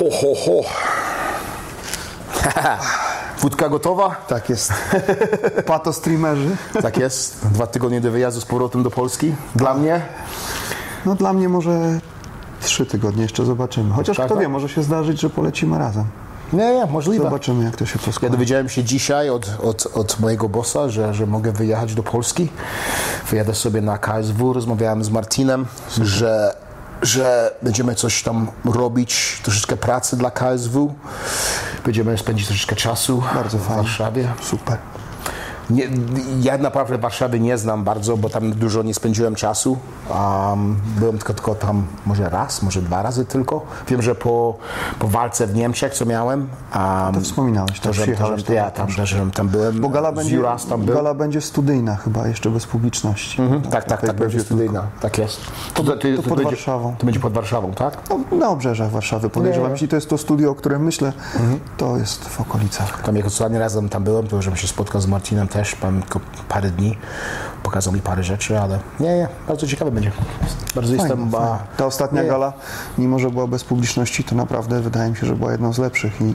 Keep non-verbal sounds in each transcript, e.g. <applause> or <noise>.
Ho, ho, ho. <laughs> Wódka gotowa? Tak jest. <laughs> Pato streamerzy. Tak jest. Dwa tygodnie do wyjazdu z powrotem do Polski. Dla mnie? No dla mnie może trzy tygodnie jeszcze zobaczymy. Chociaż Tak, kto tak. wie, może się zdarzyć, że polecimy razem. Nie, nie, możliwe. Zobaczymy, jak to się Ja poskłada. dowiedziałem się dzisiaj od, od, od mojego bossa, że, że mogę wyjechać do Polski. Wyjadę sobie na KSW, rozmawiałem z Martinem, że, że będziemy coś tam robić, troszeczkę pracy dla KSW. Będziemy spędzić troszeczkę czasu Bardzo w fajnie. Warszawie. Super. Nie, ja naprawdę Warszawy nie znam bardzo, bo tam dużo nie spędziłem czasu. Um, byłem tylko, tylko tam może raz, może dwa razy tylko. Wiem, że po, po walce w Niemczech, co miałem, um, To wspominałeś, to, tak, że, to, że, tam. ja tam, że tam byłem. Bo gala będzie, Juras tam był. gala będzie studyjna chyba, jeszcze bez publiczności. Mhm, tak, tak, tak, będzie studyjna. Tak jest. To, to, to pod będzie, Warszawą. To będzie pod Warszawą, tak? No, na obrzeżach Warszawy podejrzewam. Nie. Mhm. Jeśli to jest to studio, o którym myślę, to jest w okolicach. Tam jak ostatni razem tam byłem, to żebym się spotkał z Martinem też, mam tylko parę dni. Pokazał mi parę rzeczy, ale nie, nie, bardzo ciekawe będzie. Bardzo jestem... Fajnie, a, fajnie. Ta ostatnia nie, gala, mimo że była bez publiczności, to naprawdę wydaje mi się, że była jedną z lepszych i,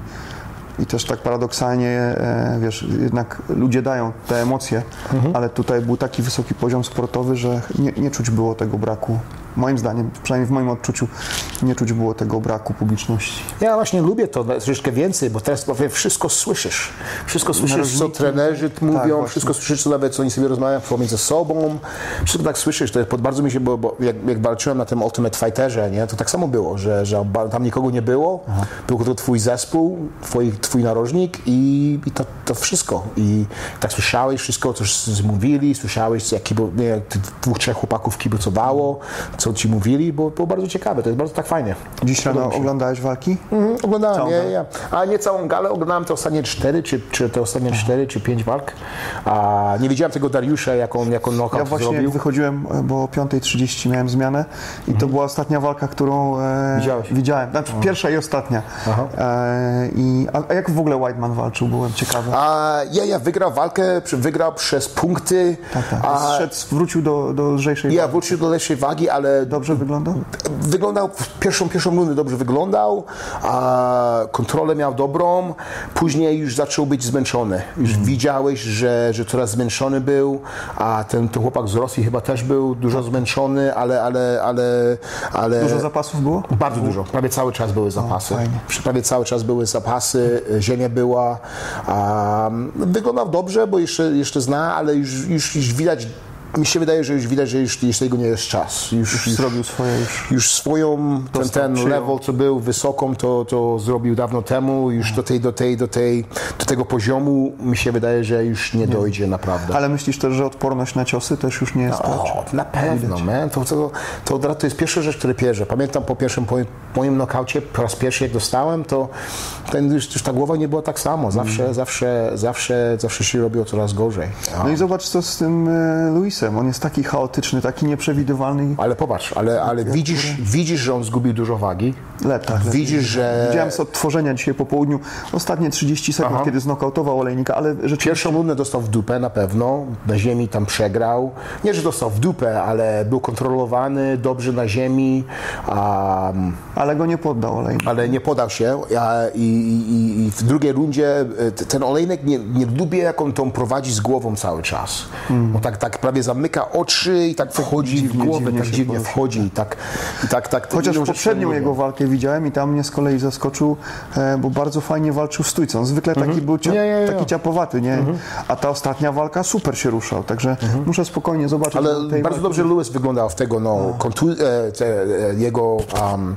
i też tak paradoksalnie, e, wiesz, jednak ludzie dają te emocje, Mhm. ale tutaj był taki wysoki poziom sportowy, że nie, nie czuć było tego braku. Moim zdaniem, przynajmniej w moim odczuciu, nie czuć było tego braku publiczności. Ja właśnie lubię to troszeczkę więcej, bo teraz powiem, wszystko słyszysz. Wszystko słyszysz, co trenerzy mówią, Tak, wszystko słyszysz, co nawet co oni sobie rozmawiają pomiędzy sobą. Wszystko tak słyszysz. To pod bardzo mi się, bo, bo jak, jak walczyłem na tym Ultimate Fighterze, nie, to tak samo było, że, że tam nikogo nie było, był tylko twój zespół, twój, twój narożnik i, i to, to wszystko. I tak słyszałeś wszystko, co mówili, słyszałeś, jak, nie, dwóch, trzech chłopaków kibicowało, co ci mówili, było, było bardzo ciekawe. To jest bardzo tak fajnie. Dziś rano oglądałeś walki? Mhm, oglądałem, Całą nie, nie. A nie całą galę, oglądałem te ostatnie cztery, czy, czy te ostatnie cztery, czy pięć walk. A nie widziałem tego Dariusza, jak on, jak on knockout Ja właśnie zrobił. wychodziłem, bo o 5.30 miałem zmianę i to była ostatnia walka, którą e, widziałem. Znaczy pierwsza i ostatnia. E, i, a jak w ogóle Whiteman walczył? Byłem ciekawy. A ja, ja wygrał walkę, wygrał przez punkty. Tak, tak. A Zszedł, wrócił do, do lżejszej ja walki. wrócił do lepszej wagi, ale Dobrze wyglądał? wyglądał, w pierwszą, pierwszą rundę dobrze wyglądał, a kontrolę miał dobrą, później już zaczął być zmęczony. Już Mhm. widziałeś, że, że coraz zmęczony był, a ten, ten chłopak z Rosji chyba też był dużo zmęczony, ale, ale, ale, ale... Dużo zapasów było? Bardzo dużo. Prawie cały czas były zapasy. Przy- Prawie cały czas były zapasy, ziemia była. Wyglądał dobrze, bo jeszcze, jeszcze zna, ale już, już widać, mi się wydaje, że już widać, że już, już tego nie jest czas. Już, już, Zrobił swoje już. już swoją, ten, ten level, co był wysoką, to, to zrobił dawno temu. Już do, tej, do, tej, do, tej, do tego poziomu mi się wydaje, że już nie, dojdzie naprawdę. Ale myślisz też, że odporność na ciosy też już nie jest tak? O, na pewno, man. To, to, to, to, to jest pierwsza rzecz, którą pierze. Pamiętam po pierwszym po, moim knockaucie, po raz pierwszy jak dostałem, to ten, już, już ta głowa nie była tak samo. Zawsze, Mm. zawsze, zawsze, zawsze się robiło coraz gorzej. A, No i zobacz co z tym e, On jest taki chaotyczny, taki nieprzewidywalny. ale popatrz, ale, ale widzisz, widzisz, że on zgubił dużo wagi. Tak, lepiej. Widzisz, że Widziałem z odtworzenia dzisiaj po południu ostatnie 30 sekund, Aha. kiedy znokautował olejnika, ale rzeczywiście Pierwszą rundę dostał w dupę na pewno, na ziemi tam przegrał. Nie, że dostał w dupę, ale był kontrolowany, dobrze na ziemi, a, ale go nie poddał olejnik. ale nie podał się. I, i, I w drugiej rundzie e, ten olejnik nie, nie lubię, jak on tą prowadzi z głową cały czas. On tak, tak prawie zamyka oczy i tak wchodzi Dziwnie, w głowę, dziwnie tak dziwnie porusza. wchodzi i tak, i tak, tak Chociaż poprzednią jego walkę widziałem i tam mnie z kolei zaskoczył, e, bo bardzo fajnie walczył w stójce. On zwykle taki był cia- Mhm. Nie, nie, nie. taki ciapowaty, nie? A ta ostatnia walka super się ruszał, także muszę spokojnie zobaczyć. Mhm. Ale bardzo walki. dobrze Lewis wyglądał w tego, no, kontu- e, te, e, jego um,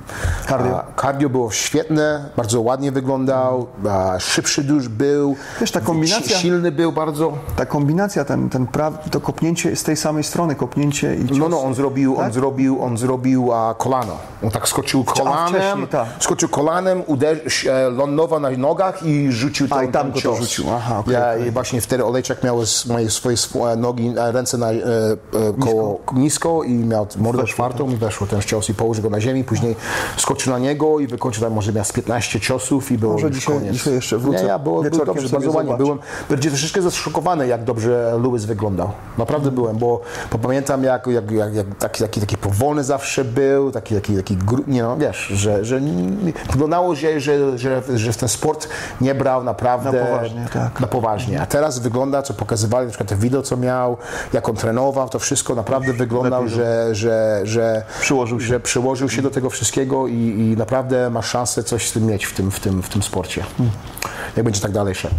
Cardio. a, cardio było świetne, bardzo ładnie wyglądał, a, szybszy dusz był, Wiesz, ta kombinacja- si- silny był bardzo. Ta kombinacja, ten, ten praw, to kopnięcie z tej samej strony, kopnięcie i cios. No, no, on zrobił, on Tak? zrobił, on zrobił a, kolano. On tak skoczył kolanem, tak. skoczył kolanem, uderzył, e, lądował na nogach i rzucił A, ten, i tam ten go to cios. rzucił. Aha, okej, ja. I właśnie wtedy Olejczak miał swoje, swoje sw- nogi, e, ręce na, e, e, koło nisko i miał mordę czwartą i weszło ten cios i położył go na ziemi, później skoczył na niego i wykończył tam może miał z 15 ciosów i było Może dzisiaj- koniec. dzisiaj jeszcze wrócę Nie, ja było, wieczorkiem dobrze, bardzo ładnie. Byłem bardziej troszeczkę zaszokowany, jak dobrze Lewis wyglądał. Naprawdę byłem byłem, bo, bo pamiętam jak, jak, jak, jak taki, taki, taki powolny zawsze był, taki, taki, taki gru, nie no, wiesz, że, że wyglądało, że, że, że, że w ten sport nie brał naprawdę Na poważnie, tak. na poważnie. A teraz wygląda, co pokazywali, na przykład te wideo, co miał, jak on trenował, to wszystko naprawdę wyglądał, że, że, że, Przyłożył się. że przyłożył się do tego wszystkiego i, i naprawdę ma szansę coś z tym mieć w tym, w tym, w tym sporcie. Jak będzie tak dalej szedł.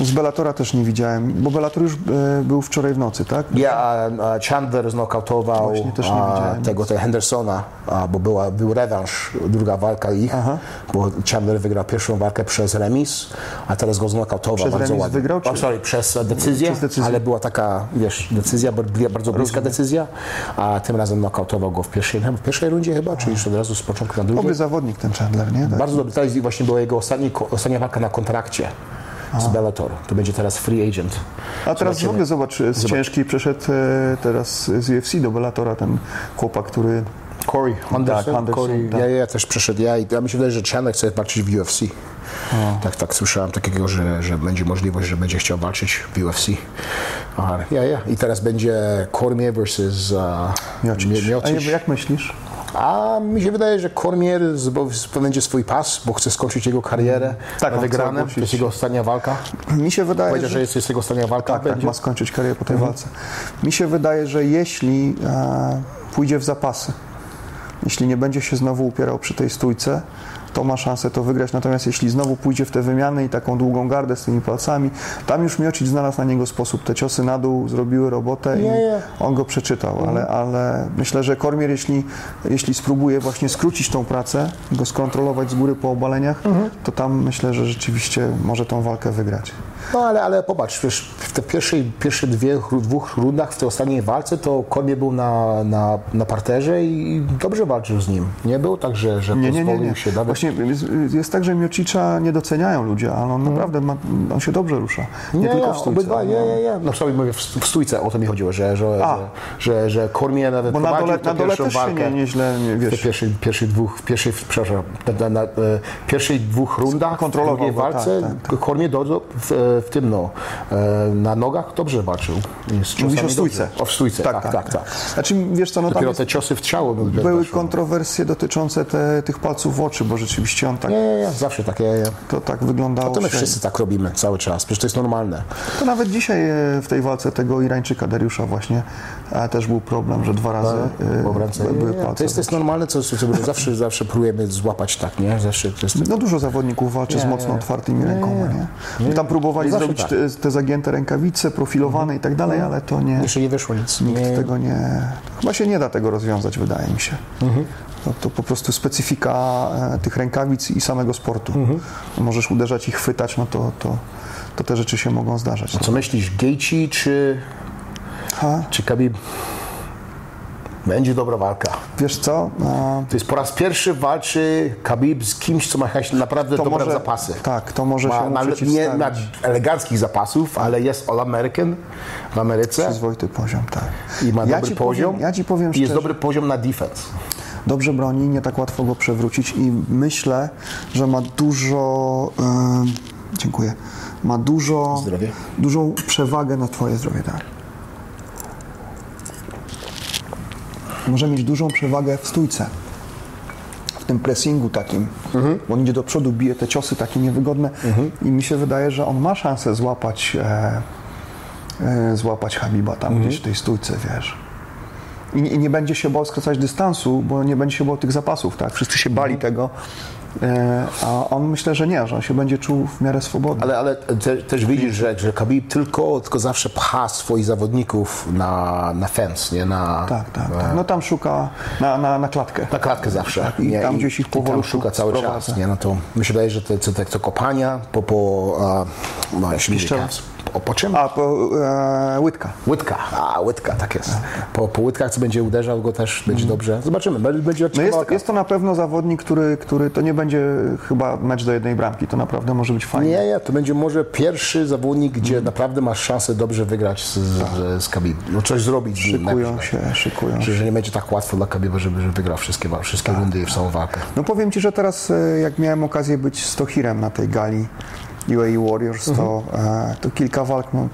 Z Bellatora też nie widziałem, bo Bellator już e, był wczoraj w nocy, tak? Ja, a Chandler znokautował tego, tego Hendersona, bo była, był rewanż, druga walka ich, bo Chandler wygrał pierwszą walkę przez remis, a teraz go znokautował Przez bardzo remis ładnie. wygrał, czy- sorry, przez decyzję, Przez decyzję. ale była taka, wiesz, decyzja, bar- bardzo bliska decyzja, a tym razem nokautował go w pierwszej, w pierwszej rundzie chyba, czy już od razu z początku na drugiej. Dobry zawodnik ten Chandler, nie? Tak. Bardzo dobry. To właśnie była jego ostatni, ostatnia walka na kontrakcie z Bellator. To będzie teraz free agent. A teraz w ogóle zobacz, z ciężkiej przeszedł e, teraz z UFC do Bellatora ten chłopak, który Corey Anderson, Tak, Anderson, Corey, tak. Ja, ja też przeszedł. Ja, ja mi się wydaje, że Chandler chce walczyć w UFC. Tak, tak słyszałem takiego, że, że będzie możliwość, że będzie chciał walczyć w UFC. Aha, ja, ja. I teraz będzie Cormier versus uh, Miocic. Mie- A Miocic. jak myślisz? A mi się wydaje, że Cormier z- będzie swój pas, bo chce skończyć jego karierę Tak, na wygranym. To jest jego ostatnia walka. Mi się wydaje, Powiedział, że że jest, jego ostatnia walka. tak, tak, ma skończyć karierę po tej walce. Mi się wydaje, że jeśli e, pójdzie w zapasy, jeśli nie będzie się znowu upierał przy tej stójce, to ma szansę to wygrać. Natomiast jeśli znowu pójdzie w te wymiany i taką długą gardę z tymi palcami, tam już Miocic znalazł na niego sposób. Te ciosy na dół zrobiły robotę i on go przeczytał. Ale, ale myślę, że Kormier, jeśli, jeśli spróbuje właśnie skrócić tą pracę, go skontrolować z góry po obaleniach, to tam myślę, że rzeczywiście może tą walkę wygrać. No ale, ale popatrz, wiesz, w te pierwszej, pierwsze dwie, dwóch rundach w tej ostatniej walce to Cormier był na, na, na parterze i dobrze walczył z nim. Nie był tak, że, że Nie, nie, nie, nie. się nawet. Właśnie jest, jest tak, że Miocicza nie doceniają ludzie, ale on naprawdę ma, on się dobrze rusza. Nie, Nie, tylko w stójce. obydwa, nie, nie, nie. No sobie mówię, w, stójce o to mi chodziło, że, że, A. że, że, że Cormier nawet Bo na dole, na dole też się walkę. nie, nieźle, nie, wiesz, pierwszej, pierwszej dwóch, w pierwszej, przepraszam, na, na, na, e, pierwszej dwóch rundach, drugiej tak, walce, tak, Cormier do, w, w tym, no, e, na nogach dobrze walczył. Mówisz o stójce. dobrze. O w stójce, tak, tak, tak. Znaczy, wiesz co, no tam Dopiero jest, te ciosy w ciało były były kontrowersje dotyczące te, tych palców w oczy, bo rzeczywiście on tak, Nie, nie, nie, zawsze takie. Nie, to tak wyglądało. To my wszyscy tak robimy cały czas, przecież to jest normalne. To nawet dzisiaj e, w tej walce tego Irańczyka Dariusza właśnie e, też był problem, że dwa razy e, Po ręce. były Nie, nie, palce. To jest, to jest normalne, co, co, co zawsze, zawsze próbujemy złapać tak, nie? Zawsze to jest, No dużo zawodników walczy z mocno otwartymi rękoma, nie? Tam próbowali zrobić tak. Te, te zagięte rękawice, profilowane i tak dalej, ale to nie, jeszcze nie wyszło nic. nikt tego nie... Chyba się nie da tego rozwiązać, wydaje mi się. Mhm. No, to po prostu specyfika e, tych rękawic i samego sportu. Mhm. Możesz uderzać i chwytać, no to, to, to te rzeczy się mogą zdarzać. Co myślisz, Gaethje czy, Ha, czy Khabib? Będzie dobra walka. wiesz co? A, To jest po raz pierwszy walczy Khabib z kimś, co ma jakieś naprawdę to dobre może, zapasy. Tak, to może Ma, się ma, nie ma eleganckich zapasów, ale jest All-American w Ameryce Przyzwoity poziom, tak. i ma Ja dobry poziom. Powiem, ja ci powiem I jest szczerze, dobry poziom na defense. Dobrze broni, nie tak łatwo go przewrócić i myślę, że ma dużo. e, dziękuję. Ma dużo. Zdrowie. Dużą przewagę na Twoje zdrowie, tak. Może mieć dużą przewagę w stójce. W tym pressingu takim. Bo on idzie do przodu, bije te ciosy takie niewygodne i mi się wydaje, że on ma szansę złapać e, e, złapać Habiba tam gdzieś w tej stójce, wiesz. I, I nie będzie się bał skracać dystansu, bo nie będzie się bał tych zapasów, tak? Wszyscy się bali tego. E, a on myślę, że nie, że on się będzie czuł w miarę swobodny. Ale, ale te, też widzisz, że, że Khabib tylko, tylko zawsze pcha swoich zawodników na, na fence, nie? Na, Tak, tak, tak. No tam szuka na, na, na klatkę. na klatkę zawsze. i nie? tam gdzieś ich i powolutku szuka cały sprowadza. czas. Nie? No to mi się wydaje, że te, te, te kopania po, po a, no, mówię, raz. Po, po czym? A, po, e, łydka. Łydka, a łydka, tak jest. Po, po łydkach, co będzie uderzał go też, będzie dobrze. Zobaczymy, będzie. No jest, jest to na pewno zawodnik, który, który to nie będzie chyba mecz do jednej bramki. To naprawdę może być fajnie. Nie, nie, to będzie może pierwszy zawodnik, gdzie Mhm. naprawdę masz szansę dobrze wygrać z, z, z Khabib. No coś zrobić. Tak. Szykują się, szykują się. że nie będzie tak łatwo dla Khabiba, żeby, żeby wygrał wszystkie, wszystkie Tak, rundy i w samą walkę. No powiem Ci, że teraz e, jak miałem okazję być z Tohirem na tej gali UAE Warriors, to, Mhm. e, to kilka walk, no,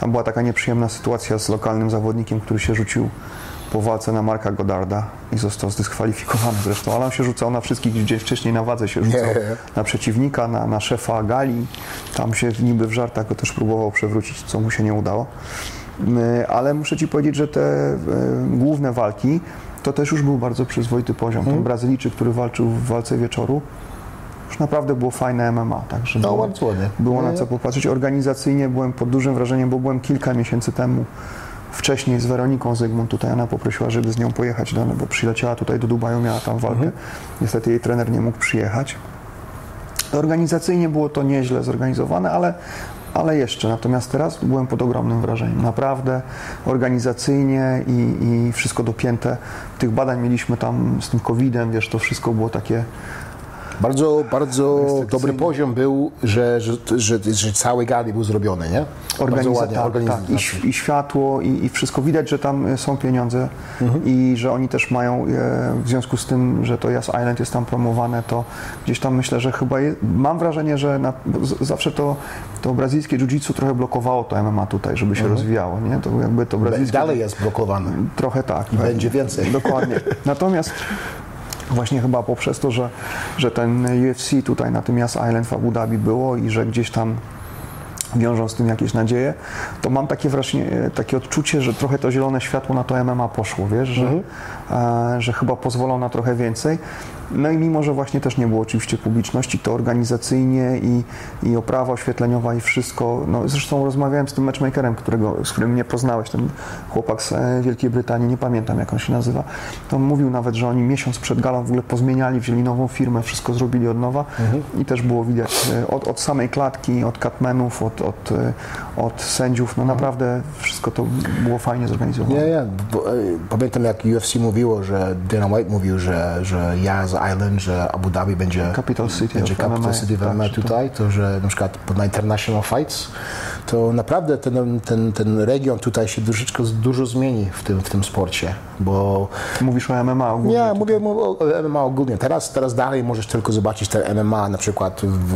Tam była taka nieprzyjemna sytuacja z lokalnym zawodnikiem, który się rzucił po walce na Marka Godarda i został zdyskwalifikowany zresztą, ale on się rzucał na wszystkich, gdzie wcześniej na wadze się rzucał, Nie. na przeciwnika, na, na szefa gali, tam się niby w żartach go też próbował przewrócić, co mu się nie udało. Ale muszę Ci powiedzieć, że te y, główne walki to też już był bardzo przyzwoity poziom. Mhm. Ten Brazylijczyk, który walczył w walce wieczoru, już naprawdę było fajne MMA, także No, było, było No, na co ja- popatrzeć. Organizacyjnie byłem pod dużym wrażeniem, bo byłem kilka miesięcy temu wcześniej z Weroniką Zygmunt tutaj, ona poprosiła, żeby z nią pojechać, do, bo przyleciała tutaj do Dubaju, miała tam walkę. Mhm. Niestety jej trener nie mógł przyjechać. Organizacyjnie było to nieźle zorganizowane, ale, ale jeszcze. Natomiast teraz byłem pod ogromnym wrażeniem. Naprawdę organizacyjnie i, i wszystko dopięte. Tych badań mieliśmy tam z tym COVID-em, wiesz, to wszystko było takie Bardzo, bardzo dobry poziom był, że, że, że, że cały gali był zrobiony, nie? Organiza- tak, organizacja. tak. I, I światło, i, i wszystko. Widać, że tam y, są pieniądze Mhm. i że oni też mają, e, w związku z tym, że to Yas Island jest tam promowane, to gdzieś tam myślę, że chyba je, mam wrażenie, że na, zawsze to, to brazylijskie jiu-jitsu trochę blokowało to MMA tutaj, żeby się rozwijało, nie? To jakby to brazylijskie... Mhm. Dalej jest blokowany. Trochę tak. Będzie więcej. Dokładnie. <laughs> Natomiast właśnie chyba poprzez to, że, że ten UFC tutaj na tym Yas Island w Abu Dhabi było i że gdzieś tam wiążą z tym jakieś nadzieje, to mam takie właśnie takie odczucie, że trochę to zielone światło na to MMA poszło, wiesz, że, e, że chyba pozwolą na trochę więcej. No i mimo, że właśnie też nie było oczywiście publiczności, to organizacyjnie i, i oprawa oświetleniowa i wszystko, no zresztą rozmawiałem z tym matchmakerem, którego, z którym mnie poznałeś, ten chłopak z e, Wielkiej Brytanii, nie pamiętam jak on się nazywa, to mówił nawet, że oni miesiąc przed galą w ogóle pozmieniali, wzięli nową firmę, wszystko zrobili od nowa i też było widać e, od, od samej klatki, od catmenów, od, od, e, od sędziów, no naprawdę wszystko to było fajnie zorganizowane. Nie, nie. Bo, Pamiętam jak UFC mówiło, że Dana White mówił, że, że Yas Island, że Abu Dhabi będzie Capital City będzie Capital MMA, City w tak, MMA tutaj, to że na przykład pod na International Fights, to naprawdę ten, ten, ten region tutaj się troszeczkę dużo zmieni w tym, w tym sporcie, bo Mówisz o MMA ogólnie. nie, mówię mu o MMA ogólnie. Teraz, teraz dalej możesz tylko zobaczyć te MMA na przykład w,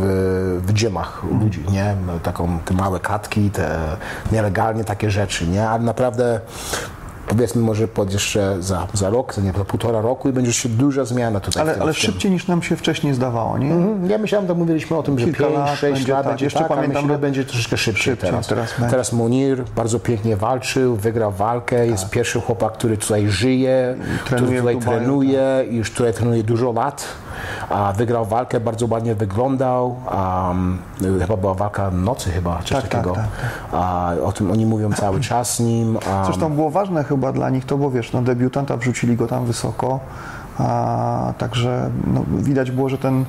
w gymach ludzi, nie? Taką, te małe klatki, te nielegalnie takie rzeczy, nie? Ale naprawdę powiedzmy może pod jeszcze za, za rok, za, nie, za półtora roku i będzie się duża zmiana tutaj. Ale, ale szybciej niż nam się wcześniej zdawało, nie? Mhm. Ja myślałem, że mówiliśmy o tym, że Kilka 5, lat 6 będzie lat tak. będzie Jeszcze tak, pamiętam, myślę, że będzie troszeczkę szybciej, szybciej teraz. teraz teraz Munir bardzo pięknie walczył, wygrał walkę, jest pierwszy chłopak, który tutaj żyje, który Trenuje tutaj Dubaju, trenuje i już tutaj trenuje dużo lat. A wygrał walkę, bardzo ładnie wyglądał. Um, chyba była walka nocy chyba, coś Tak, tak, takiego. tak, A, o tym oni mówią cały czas nim. Um, Zresztą było ważne chyba dla nich to, bo wiesz, no debiutanta wrzucili go tam wysoko, a także no, widać było, że ten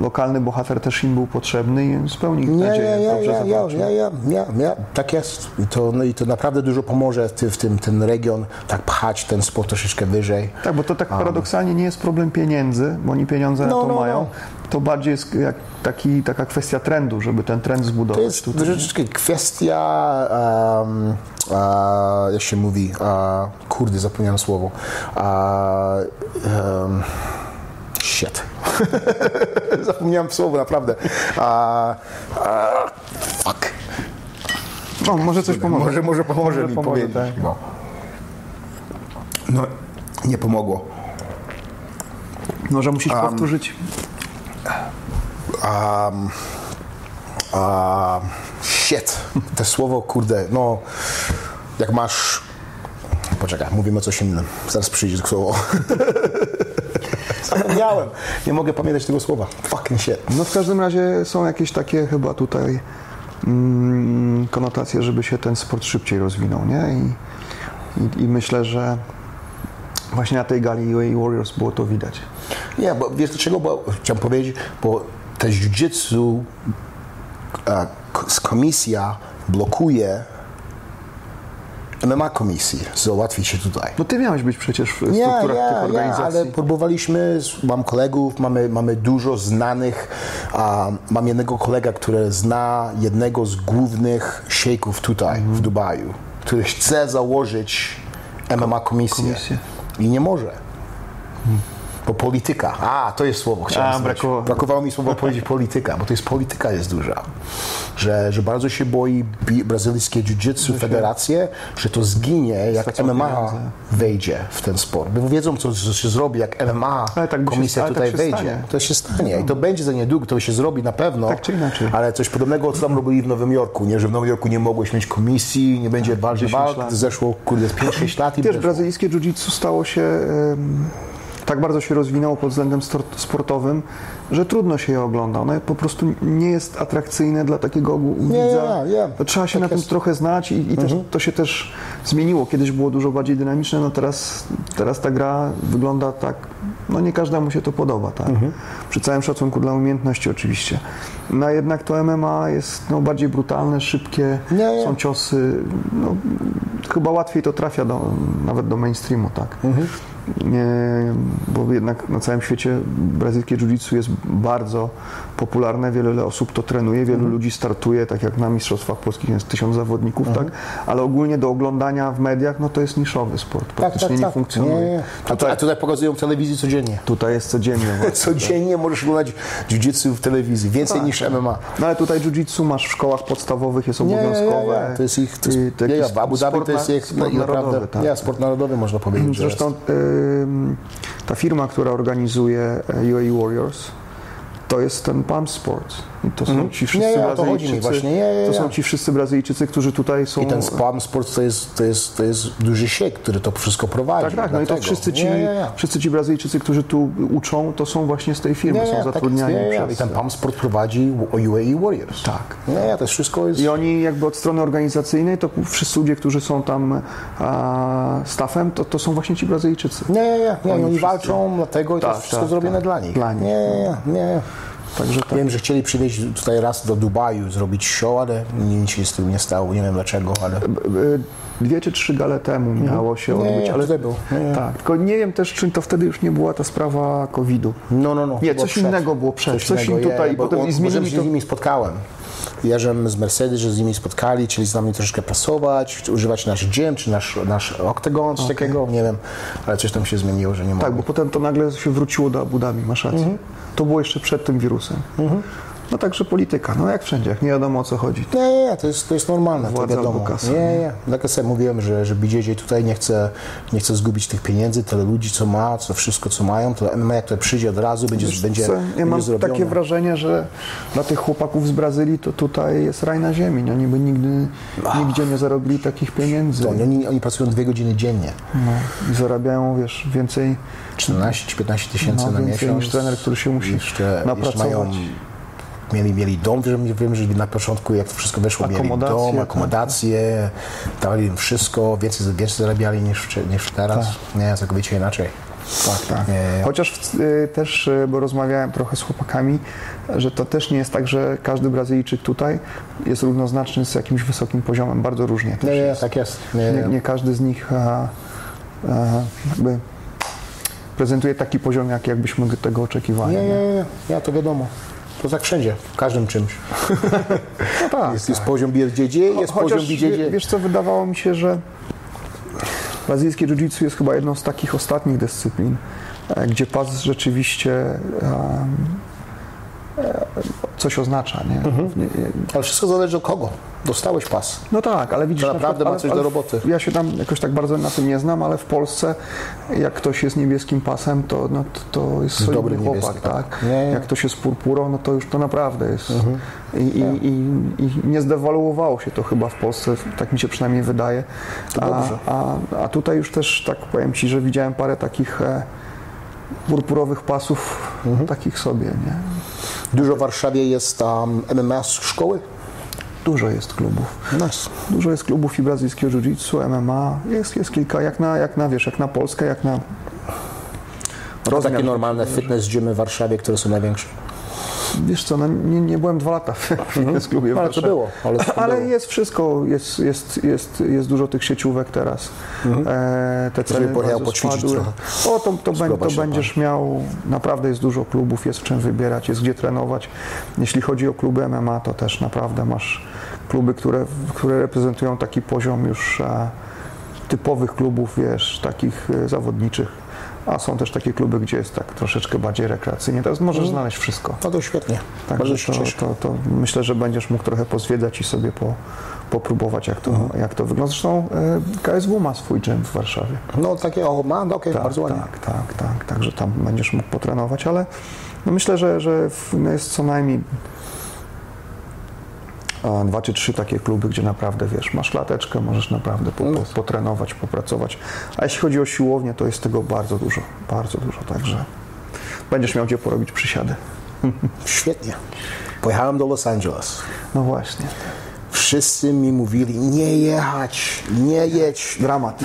lokalny bohater też im był potrzebny i spełnił Nie, nadzieję. nie, nie, Dobrze nie, zawalczył. nie, nie, nie, nie, tak jest. I to, no i to naprawdę dużo pomoże w, tym- w tym ten region, tak pchać ten sport troszeczkę wyżej. Tak, bo to tak paradoksalnie nie jest problem pieniędzy, bo oni pieniądze na No, to no, mają. No. To bardziej jest jak taki, taka kwestia trendu, żeby ten trend zbudować. To jest tutaj. troszeczkę kwestia, um, a, jak się mówi, a, kurde, zapomniałem słowo. A, um, shit. <laughs> zapomniałem słowo, naprawdę. A, fuck. No, może coś pomoże. Może, może pomoże Może mi pomoże, powiedzieć. tak. No. no, nie pomogło. Może musisz powtórzyć. Um, um, shit. To słowo, kurde, no, jak masz... Poczekaj, mówimy o coś innym. Zaraz przyjdzie to słowo. <laughs> Zapomniałem. Nie mogę pamiętać tego słowa. Fucking shit. No w każdym razie są jakieś takie chyba tutaj mm, konotacje, żeby się ten sport szybciej rozwinął, nie? I, i, i myślę, że właśnie na tej gali UAE Warriors było to widać. Nie, bo wiesz dlaczego? Bo chciałem powiedzieć, bo też jiu-jitsu e, komisja blokuje MMA komisji. Załatwi się tutaj. No ty miałeś być przecież w strukturach tych nie, nie, organizacji. ale próbowaliśmy, mam kolegów, mamy, mamy dużo znanych, a, mam jednego kolega, który zna jednego z głównych szejków tutaj Mhm. w Dubaju, który chce założyć MMA komisję, komisję. I nie może. Bo polityka. A, to jest słowo. Chciałem A, brakowało. brakowało mi słowa powiedzieć polityka, bo to jest polityka jest duża. Że, że bardzo się boi brazylijskie jiu-jitsu federacje, że to zginie, jak Stracą MMA pieniądze. wejdzie w ten sport. Bo wiedzą, co, co się zrobi, jak MMA tak się- komisja tak tutaj się wejdzie. stanie. To się stanie i to będzie za niedługo, to się zrobi na pewno. Tak czy inaczej. Ale coś podobnego, co tam robili w Nowym Jorku, nie? że w Nowym Jorku nie mogłeś mieć komisji, nie będzie walki, 10 walk, lat. zeszło kurde 5-6 lat i Wiesz, brazylijskie jiu-jitsu stało się em, tak bardzo się rozwinęło pod względem sportowym, że trudno się je ogląda. Ono po prostu nie jest atrakcyjne dla takiego ogółu widza. nie. To trzeba się Tak na tym jest. Mhm. trochę znać i, i też, to się też zmieniło. Kiedyś było dużo bardziej dynamiczne, no teraz, teraz ta gra wygląda tak, no nie każdemu się to podoba, tak? Mhm. Przy całym szacunku dla umiejętności oczywiście. No jednak to MMA jest no, bardziej brutalne, szybkie, nie. są ciosy, no, chyba łatwiej to trafia do, nawet do mainstreamu, tak. Mhm. Bo jednak na całym świecie brazylijskie jiu-jitsu jest bardzo popularne, wiele osób to trenuje, wielu Mhm. ludzi startuje, tak jak na Mistrzostwach Polskich jest tysiąc zawodników, Mhm. tak, ale ogólnie do oglądania w mediach, no to jest niszowy sport, praktycznie nie funkcjonuje. Tak, Nie, nie. A, tu, a tutaj pokazują w telewizji codziennie. Tutaj jest codziennie <laughs> właśnie. Codziennie możesz oglądać jiu-jitsu w telewizji, więcej Tak, niż tak. MMA. No ale tutaj jiu-jitsu masz w szkołach podstawowych, jest Nie, nie, obowiązkowe. nie, nie. To jest ich, to jest, nie, w Abu Dhabi to jest ich sport narodowy, tak. ja, sport narodowy można powiedzieć, że Zresztą ym, ta firma, która organizuje e, UAE Warriors, to jest ten Palm Sports. To są ci wszyscy Mhm. Nie, to Brazylijczycy. właśnie. Nie, nie, To są ci wszyscy Brazylijczycy, którzy tutaj są. I ten Palm Sports to jest, to, jest, to jest duży sieć, który to wszystko prowadzi. tak, tak, no i to wszyscy ci, wszyscy ci Brazylijczycy, którzy tu uczą, to są właśnie z tej firmy, są tak jest, zatrudniani nie, nie, przez... I ten Palm Sport prowadzi UAE Warriors. Tak. Nie, to jest wszystko jest... I oni jakby od strony organizacyjnej, to wszyscy ludzie, którzy są tam a, staffem, to, to są właśnie ci Brazylijczycy. Nie, nie, nie, nie Oni oni wszyscy- walczą, dlatego i to Tak, jest wszystko tak, zrobione tak. dla nich. Dla nich. Nie, nie, nie. Także tak. Wiem, że chcieli przywieźć tutaj raz do Dubaju, zrobić show, ale nic się z tym nie stało, nie wiem dlaczego, ale... Y, Dwie czy trzy gale temu miało się Nie, odbyć, ale był. Nie, tak, tylko nie wiem też, czy to wtedy już nie była ta sprawa COVID-u. No, no, no. Nie, coś innego było przed, coś im innego, tutaj, bo potem on- i zmienili to- z nimi spotkałem. Ja żem z Mercedes, że z nimi spotkali, chcieli z nami troszeczkę pracować, używać nasz gym, czy nasz, nasz oktagon, coś takiego, nie wiem, ale coś tam się zmieniło, że nie mogło. Tak, bo potem to nagle się wróciło do Abu Dhabi, masz rację. Mhm. To było jeszcze przed tym wirusem. No także polityka, no jak wszędzie, jak nie wiadomo o co chodzi. Nie, nie, nie, to jest, to jest normalne, to Władza wiadomo. albo kasa. Nie, nie, tak jak sobie mówiłem, że, że BJJ tutaj nie chce, nie chce zgubić tych pieniędzy, tyle ludzi, co ma, co wszystko, co mają, to MMA jak to przyjdzie od razu, będzie, będzie, Co, ja będzie mam zrobione. takie wrażenie, że dla tych chłopaków z Brazylii to tutaj jest raj na ziemi. nie? Oni by nigdy, nigdzie nie zarobili takich pieniędzy. To Oni, oni pracują dwie godziny dziennie, No, I zarabiają, wiesz, więcej 14 czy 15 tysięcy No, na miesiąc. niż trener, który się musi jeszcze, jeszcze napracować. mają, mieli, mieli dom, wiem, wiem, że na początku jak to wszystko weszło, mieli dom, tak. akomodacje, dawali im wszystko, więcej, więcej zarabiali niż, niż teraz. Nie, całkowicie inaczej. Tak, tak. Nie. Chociaż y, też, y, bo rozmawiałem trochę z chłopakami, że to też nie jest tak, że każdy Brazylijczyk tutaj jest równoznaczny z jakimś wysokim poziomem. Bardzo różnie Nie, nie, jest. tak jest. Nie, Nie, nie. nie każdy z nich a, a, jakby prezentuje taki poziom, jak, jakbyśmy tego oczekiwali. Nie, nie, nie, ja to wiadomo. To tak wszędzie, w każdym czymś. No tak, Jest, jest poziom BJJ, jest Chociaż poziom wie- wiesz co, wydawało mi się, że brazylijskie jiu-jitsu jest chyba jedną z takich ostatnich dyscyplin, e, gdzie pas rzeczywiście e, coś oznacza, nie? Mhm. Ale wszystko zależy od kogo. Dostałeś pas. No tak, ale widzisz... To na naprawdę przykład- ma coś ale do roboty. Ja się tam jakoś tak bardzo na tym nie znam, ale w Polsce jak ktoś jest niebieskim pasem, to, no, to, to jest solidny dobry chłopak, niebieski, tak? tak. Nie, nie. Jak ktoś jest purpurą, no to już to naprawdę jest... Mhm. I, i, i, I nie zdewaluowało się to chyba w Polsce, tak mi się przynajmniej wydaje. To a, dobrze. a, a tutaj już też tak powiem Ci, że widziałem parę takich e, purpurowych pasów, Mhm. takich sobie, nie? Dużo w Warszawie jest um, MMA szkoły. Dużo jest klubów. Nice. Dużo jest klubów i brazylijskiego jiu-jitsu, MMA. Jest, jest kilka, jak na, jak na, wiesz, jak na Polskę, jak na To rozmiar. takie normalne fitness gymy w Warszawie, które są największe. Wiesz co, no, nie, nie byłem dwa lata w fitness klubie Ale to było. Ale, to Ale było. jest wszystko, jest, jest, jest, jest dużo tych sieciówek teraz. E, te ceny bardzo spadły. O, to, to, to będziesz miał, naprawdę jest dużo klubów, jest w czym wybierać, jest gdzie trenować. Jeśli chodzi o kluby MMA, to też naprawdę masz kluby, które, które reprezentują taki poziom już e, typowych klubów, wiesz, takich e, zawodniczych. a są też takie kluby, gdzie jest tak troszeczkę bardziej rekreacyjnie. Teraz możesz Mhm. znaleźć wszystko. No to świetnie. Bardzo Także się to, to, to myślę, że będziesz mógł trochę pozwiedzać i sobie po, popróbować, jak to, Mhm. jak to wygląda. Zresztą e, KSW ma swój gym w Warszawie. No takie, o, ma, no, okej, bardzo ładnie. Tak, tak, tak. Także tam będziesz mógł potrenować, ale no myślę, że, że jest co najmniej dwa czy trzy takie kluby, gdzie naprawdę wiesz, masz klateczkę, możesz naprawdę po, po, potrenować, popracować. A jeśli chodzi o siłownię, to jest tego bardzo dużo, bardzo dużo, także będziesz miał gdzie porobić przysiady. <laughs> Świetnie. Pojechałem do Los Angeles. No właśnie. Wszyscy mi mówili, nie jechać, nie jedź. Dramat.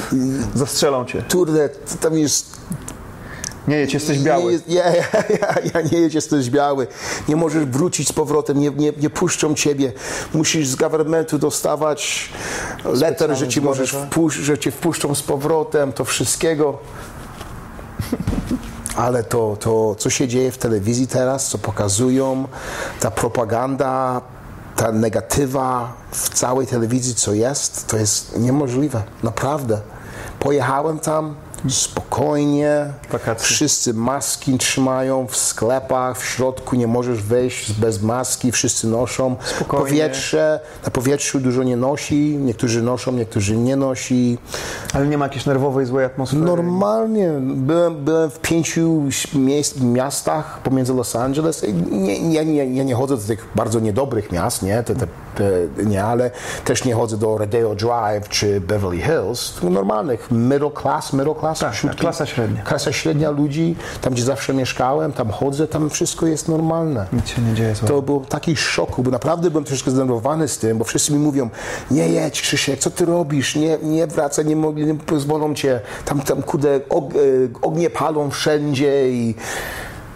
Zastrzelą cię. Kurde, tam jest Nie jedź, jesteś Nie, biały. jest- ja, ja, ja, ja nie jedź, jesteś biały. Nie możesz wrócić z powrotem, nie, nie, nie puszczą ciebie. Musisz z governmentu dostawać letter, że ci możesz tak? wpusz- że cię wpuszczą z powrotem, to wszystkiego. Ale to, to, co się dzieje w telewizji teraz, co pokazują, ta propaganda, ta negatywa w całej telewizji, co jest, to jest niemożliwe. Naprawdę. Pojechałem tam spokojnie. Wakacje. Wszyscy maski trzymają w sklepach, w środku nie możesz wejść bez maski, wszyscy noszą. Spokojnie. Powietrze, na powietrzu dużo nie nosi, niektórzy noszą, niektórzy nie nosi. Ale nie ma jakiejś nerwowej, złej atmosfery. Normalnie. Byłem, byłem w pięciu miejsc, miastach pomiędzy Los Angeles. Nie, nie, nie, ja nie chodzę do tych bardzo niedobrych miast, nie, te, te, nie, ale też nie chodzę do Rodeo Drive czy Beverly Hills. Normalnych, middle class, middle class. Tak, wśród- tak, klasa średnia. Klasa średnia ludzi, tam gdzie zawsze mieszkałem, tam chodzę, tam wszystko jest normalne. Nic się nie dzieje złego. To był taki szok, bo naprawdę byłem troszeczkę zdenerwowany z tym, bo wszyscy mi mówią, nie jedź Krzysiek, co ty robisz, nie, nie wracaj, nie, mogli, nie pozwolą cię, tam, tam kurde, og, e, ognie palą wszędzie i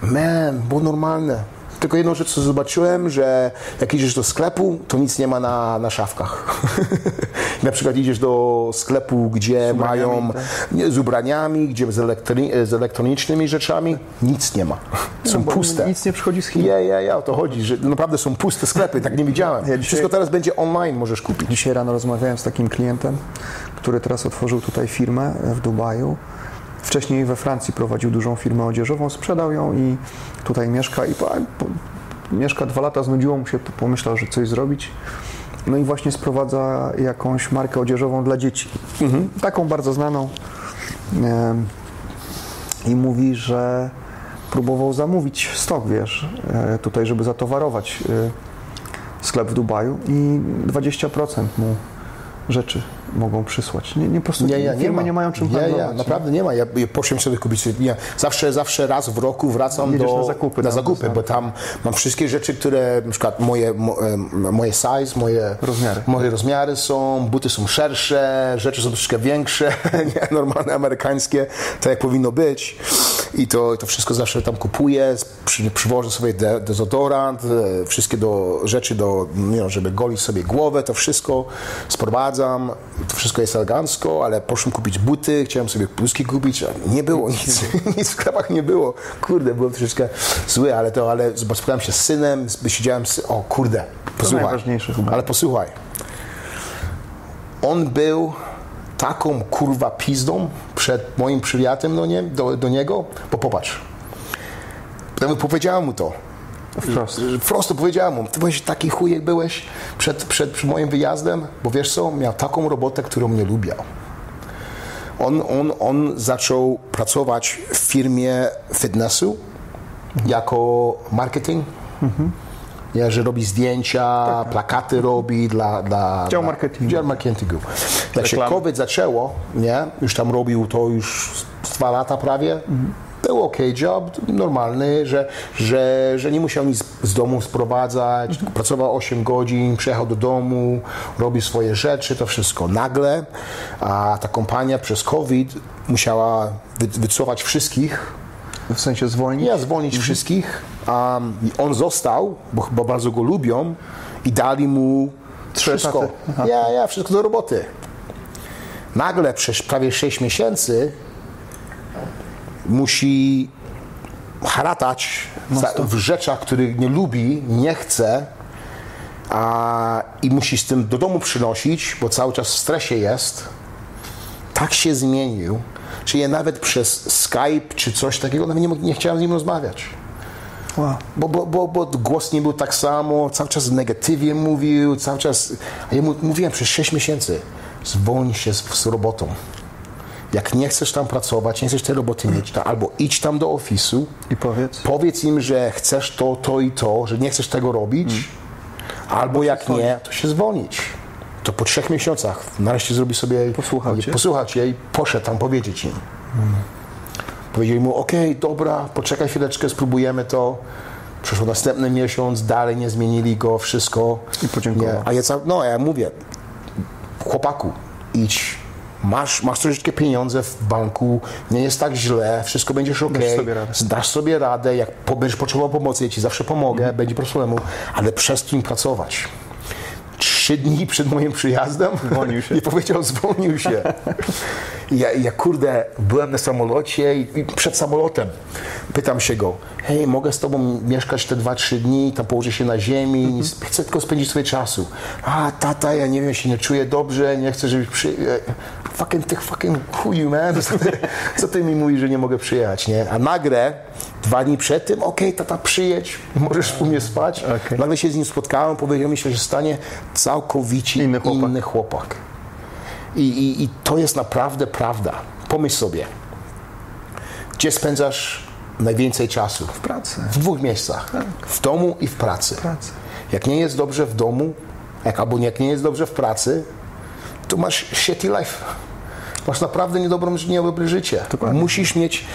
man, było normalne. Tylko jedną rzecz, co zobaczyłem, że jak idziesz do sklepu, to nic nie ma na, na szafkach. <laughs> na przykład idziesz do sklepu, gdzie mają nie, z ubraniami, gdzie z, elektri- z elektronicznymi rzeczami, nic nie ma. Są bo puste. Nic nie przychodzi z Chin. Ja, ja, ja, o to chodzi, że naprawdę są puste sklepy, tak nie widziałem. Ja dzisiaj- Wszystko teraz będzie online, możesz kupić. Dzisiaj rano rozmawiałem z takim klientem, który teraz otworzył tutaj firmę w Dubaju. Wcześniej we Francji prowadził dużą firmę odzieżową, sprzedał ją i tutaj mieszka i po, po, mieszka dwa lata, znudziło mu się, pomyślał, że coś zrobić. No i właśnie sprowadza jakąś markę odzieżową dla dzieci. Taką bardzo znaną. I mówi, że próbował zamówić stok, wiesz, e, tutaj, żeby zatowarować e, sklep w Dubaju i 20% mu rzeczy mogą przysłać. Nie, nie po prostu Nie, nie, nie firmy ma. nie mają czym nie, handlować. nie, naprawdę nie ma. Ja, ja poszłem sobie kupić. Ja zawsze, zawsze raz w roku wracam Jedziesz do, na zakupy na zakupy tak. bo tam mam wszystkie rzeczy, które na przykład moje, moje size, moje Rozmiary. moje rozmiary są, buty są szersze, rzeczy są troszkę większe, <laughs> nie, normalne amerykańskie, tak jak powinno być. I to, to wszystko zawsze tam kupuję, przy, przywożę sobie de, dezodorant, e, wszystkie do, rzeczy, do, nie żeby golić sobie głowę, to wszystko sprowadzam, to wszystko jest elegancko, ale poszłem kupić buty, chciałem sobie bluzki kupić, a nie było nic, <laughs> nic w sklepach nie było. Kurde, byłem troszeczkę zły, ale to, ale spotkałem się z synem, siedziałem z, o kurde, posłuchaj, ale posłuchaj, on był taką kurwa pizdą przed moim przyjacielem do, nie, do, do niego, bo popatrz. Powiedziałem mu to. Wprost. Prosto powiedziałem mu, ty byłeś taki chujek byłeś przed, przed, przed moim wyjazdem, bo wiesz co, miał taką robotę, którą nie lubiał. On, on, on zaczął pracować w firmie fitnessu jako marketing. Nie, że robi zdjęcia, plakaty robi dla... dla Dział marketingu. Dział marketingu. Jak się. COVID zaczęło, nie, już tam robił to już dwa lata prawie, był ok job, normalny, że, że, że nie musiał nic z domu sprowadzać, pracował 8 godzin, przyjechał do domu, robi swoje rzeczy, to wszystko. Nagle a ta kompania przez COVID musiała wy, wycofać wszystkich, W sensie zwolnić. nie zwolnić wszystkich. Um, on został, bo chyba bardzo go lubią i dali mu Trzy wszystko. Ja, ja, wszystko do roboty. Nagle przez prawie 6 miesięcy musi haratać za, w rzeczach, których nie lubi, nie chce a, i musi z tym do domu przynosić, bo cały czas w stresie jest. Tak się zmienił, Czy ja nawet przez Skype czy coś takiego nawet nie, nie chciałem z nim rozmawiać. Wow. Bo, bo, bo, bo głos nie był tak samo, cały czas negatywnie mówił, cały czas... A ja mu mówiłem przez 6 miesięcy, zwolnij się z, z robotą. Jak nie chcesz tam pracować, nie chcesz tej roboty mieć, to albo idź tam do ofisu, I powiedz. powiedz im, że chcesz to, to i to, że nie chcesz tego robić, albo jak nie, to się zwolnić. To po trzech miesiącach nareszcie zrobi sobie... Posłuchał cię? Posłuchał cię i poszedł tam powiedzieć im. Powiedzieli mu, okej, dobra, poczekaj chwileczkę, spróbujemy to. Przeszło następny miesiąc, dalej nie zmienili go, wszystko. I podziękował. Nie. A ja, no, ja mówię, chłopaku, idź, masz, masz troszeczkę pieniądze w banku, nie jest tak źle, wszystko będziesz ok, sobie radę. dasz sobie radę, jak będziesz potrzebował pomocy, ja ci zawsze pomogę, Mhm. będzie problemu, ale przestań pracować. Trzy dni przed moim przyjazdem Zwolnił się. <laughs> i powiedział, zwolnił się. Ja, ja kurde, byłem na samolocie i, i przed samolotem pytam się go, hej, mogę z tobą mieszkać te dwa, trzy dni, tam położę się na ziemi, Mhm. chcę tylko spędzić swoje czasu. A, tata, ja nie wiem, się nie czuję dobrze, nie chcę, żebyś przy... Fucking, ty fucking chuju, man. Co ty, co ty mi mówisz, że nie mogę przyjechać, nie? A nagle, dwa dni przed tym, okej, tata, przyjedź, możesz u mnie spać. Okej. Nagle się z nim spotkałem, powiedział mi się, że stanie całkowicie Inny chłopak. inny chłopak. I, i, I to jest naprawdę prawda. Pomyśl sobie, gdzie spędzasz najwięcej czasu? W pracy. W dwóch miejscach. W domu i w pracy. pracy. Jak nie jest dobrze w domu, jak, albo jak nie jest dobrze w pracy, to masz shitty life. Masz naprawdę niedobrą, niedobre życie. Dokładnie. Musisz mieć...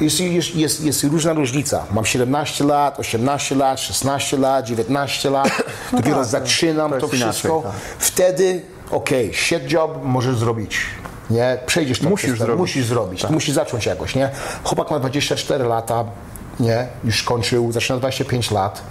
Jest, jest, jest, jest różna różnica. Mam 17 lat, 18 lat, 16 lat, 19 lat. Dopiero tak, zaczynam to to, jest inaczej, wszystko. tak. Wtedy, okej, shit job możesz zrobić. Nie? Przejdziesz to Musisz przez to. zrobić. Tak. Musisz zrobić. Musisz zacząć jakoś, nie? Chłopak ma 24 lata, nie? Już skończył, zaczyna 25 lat.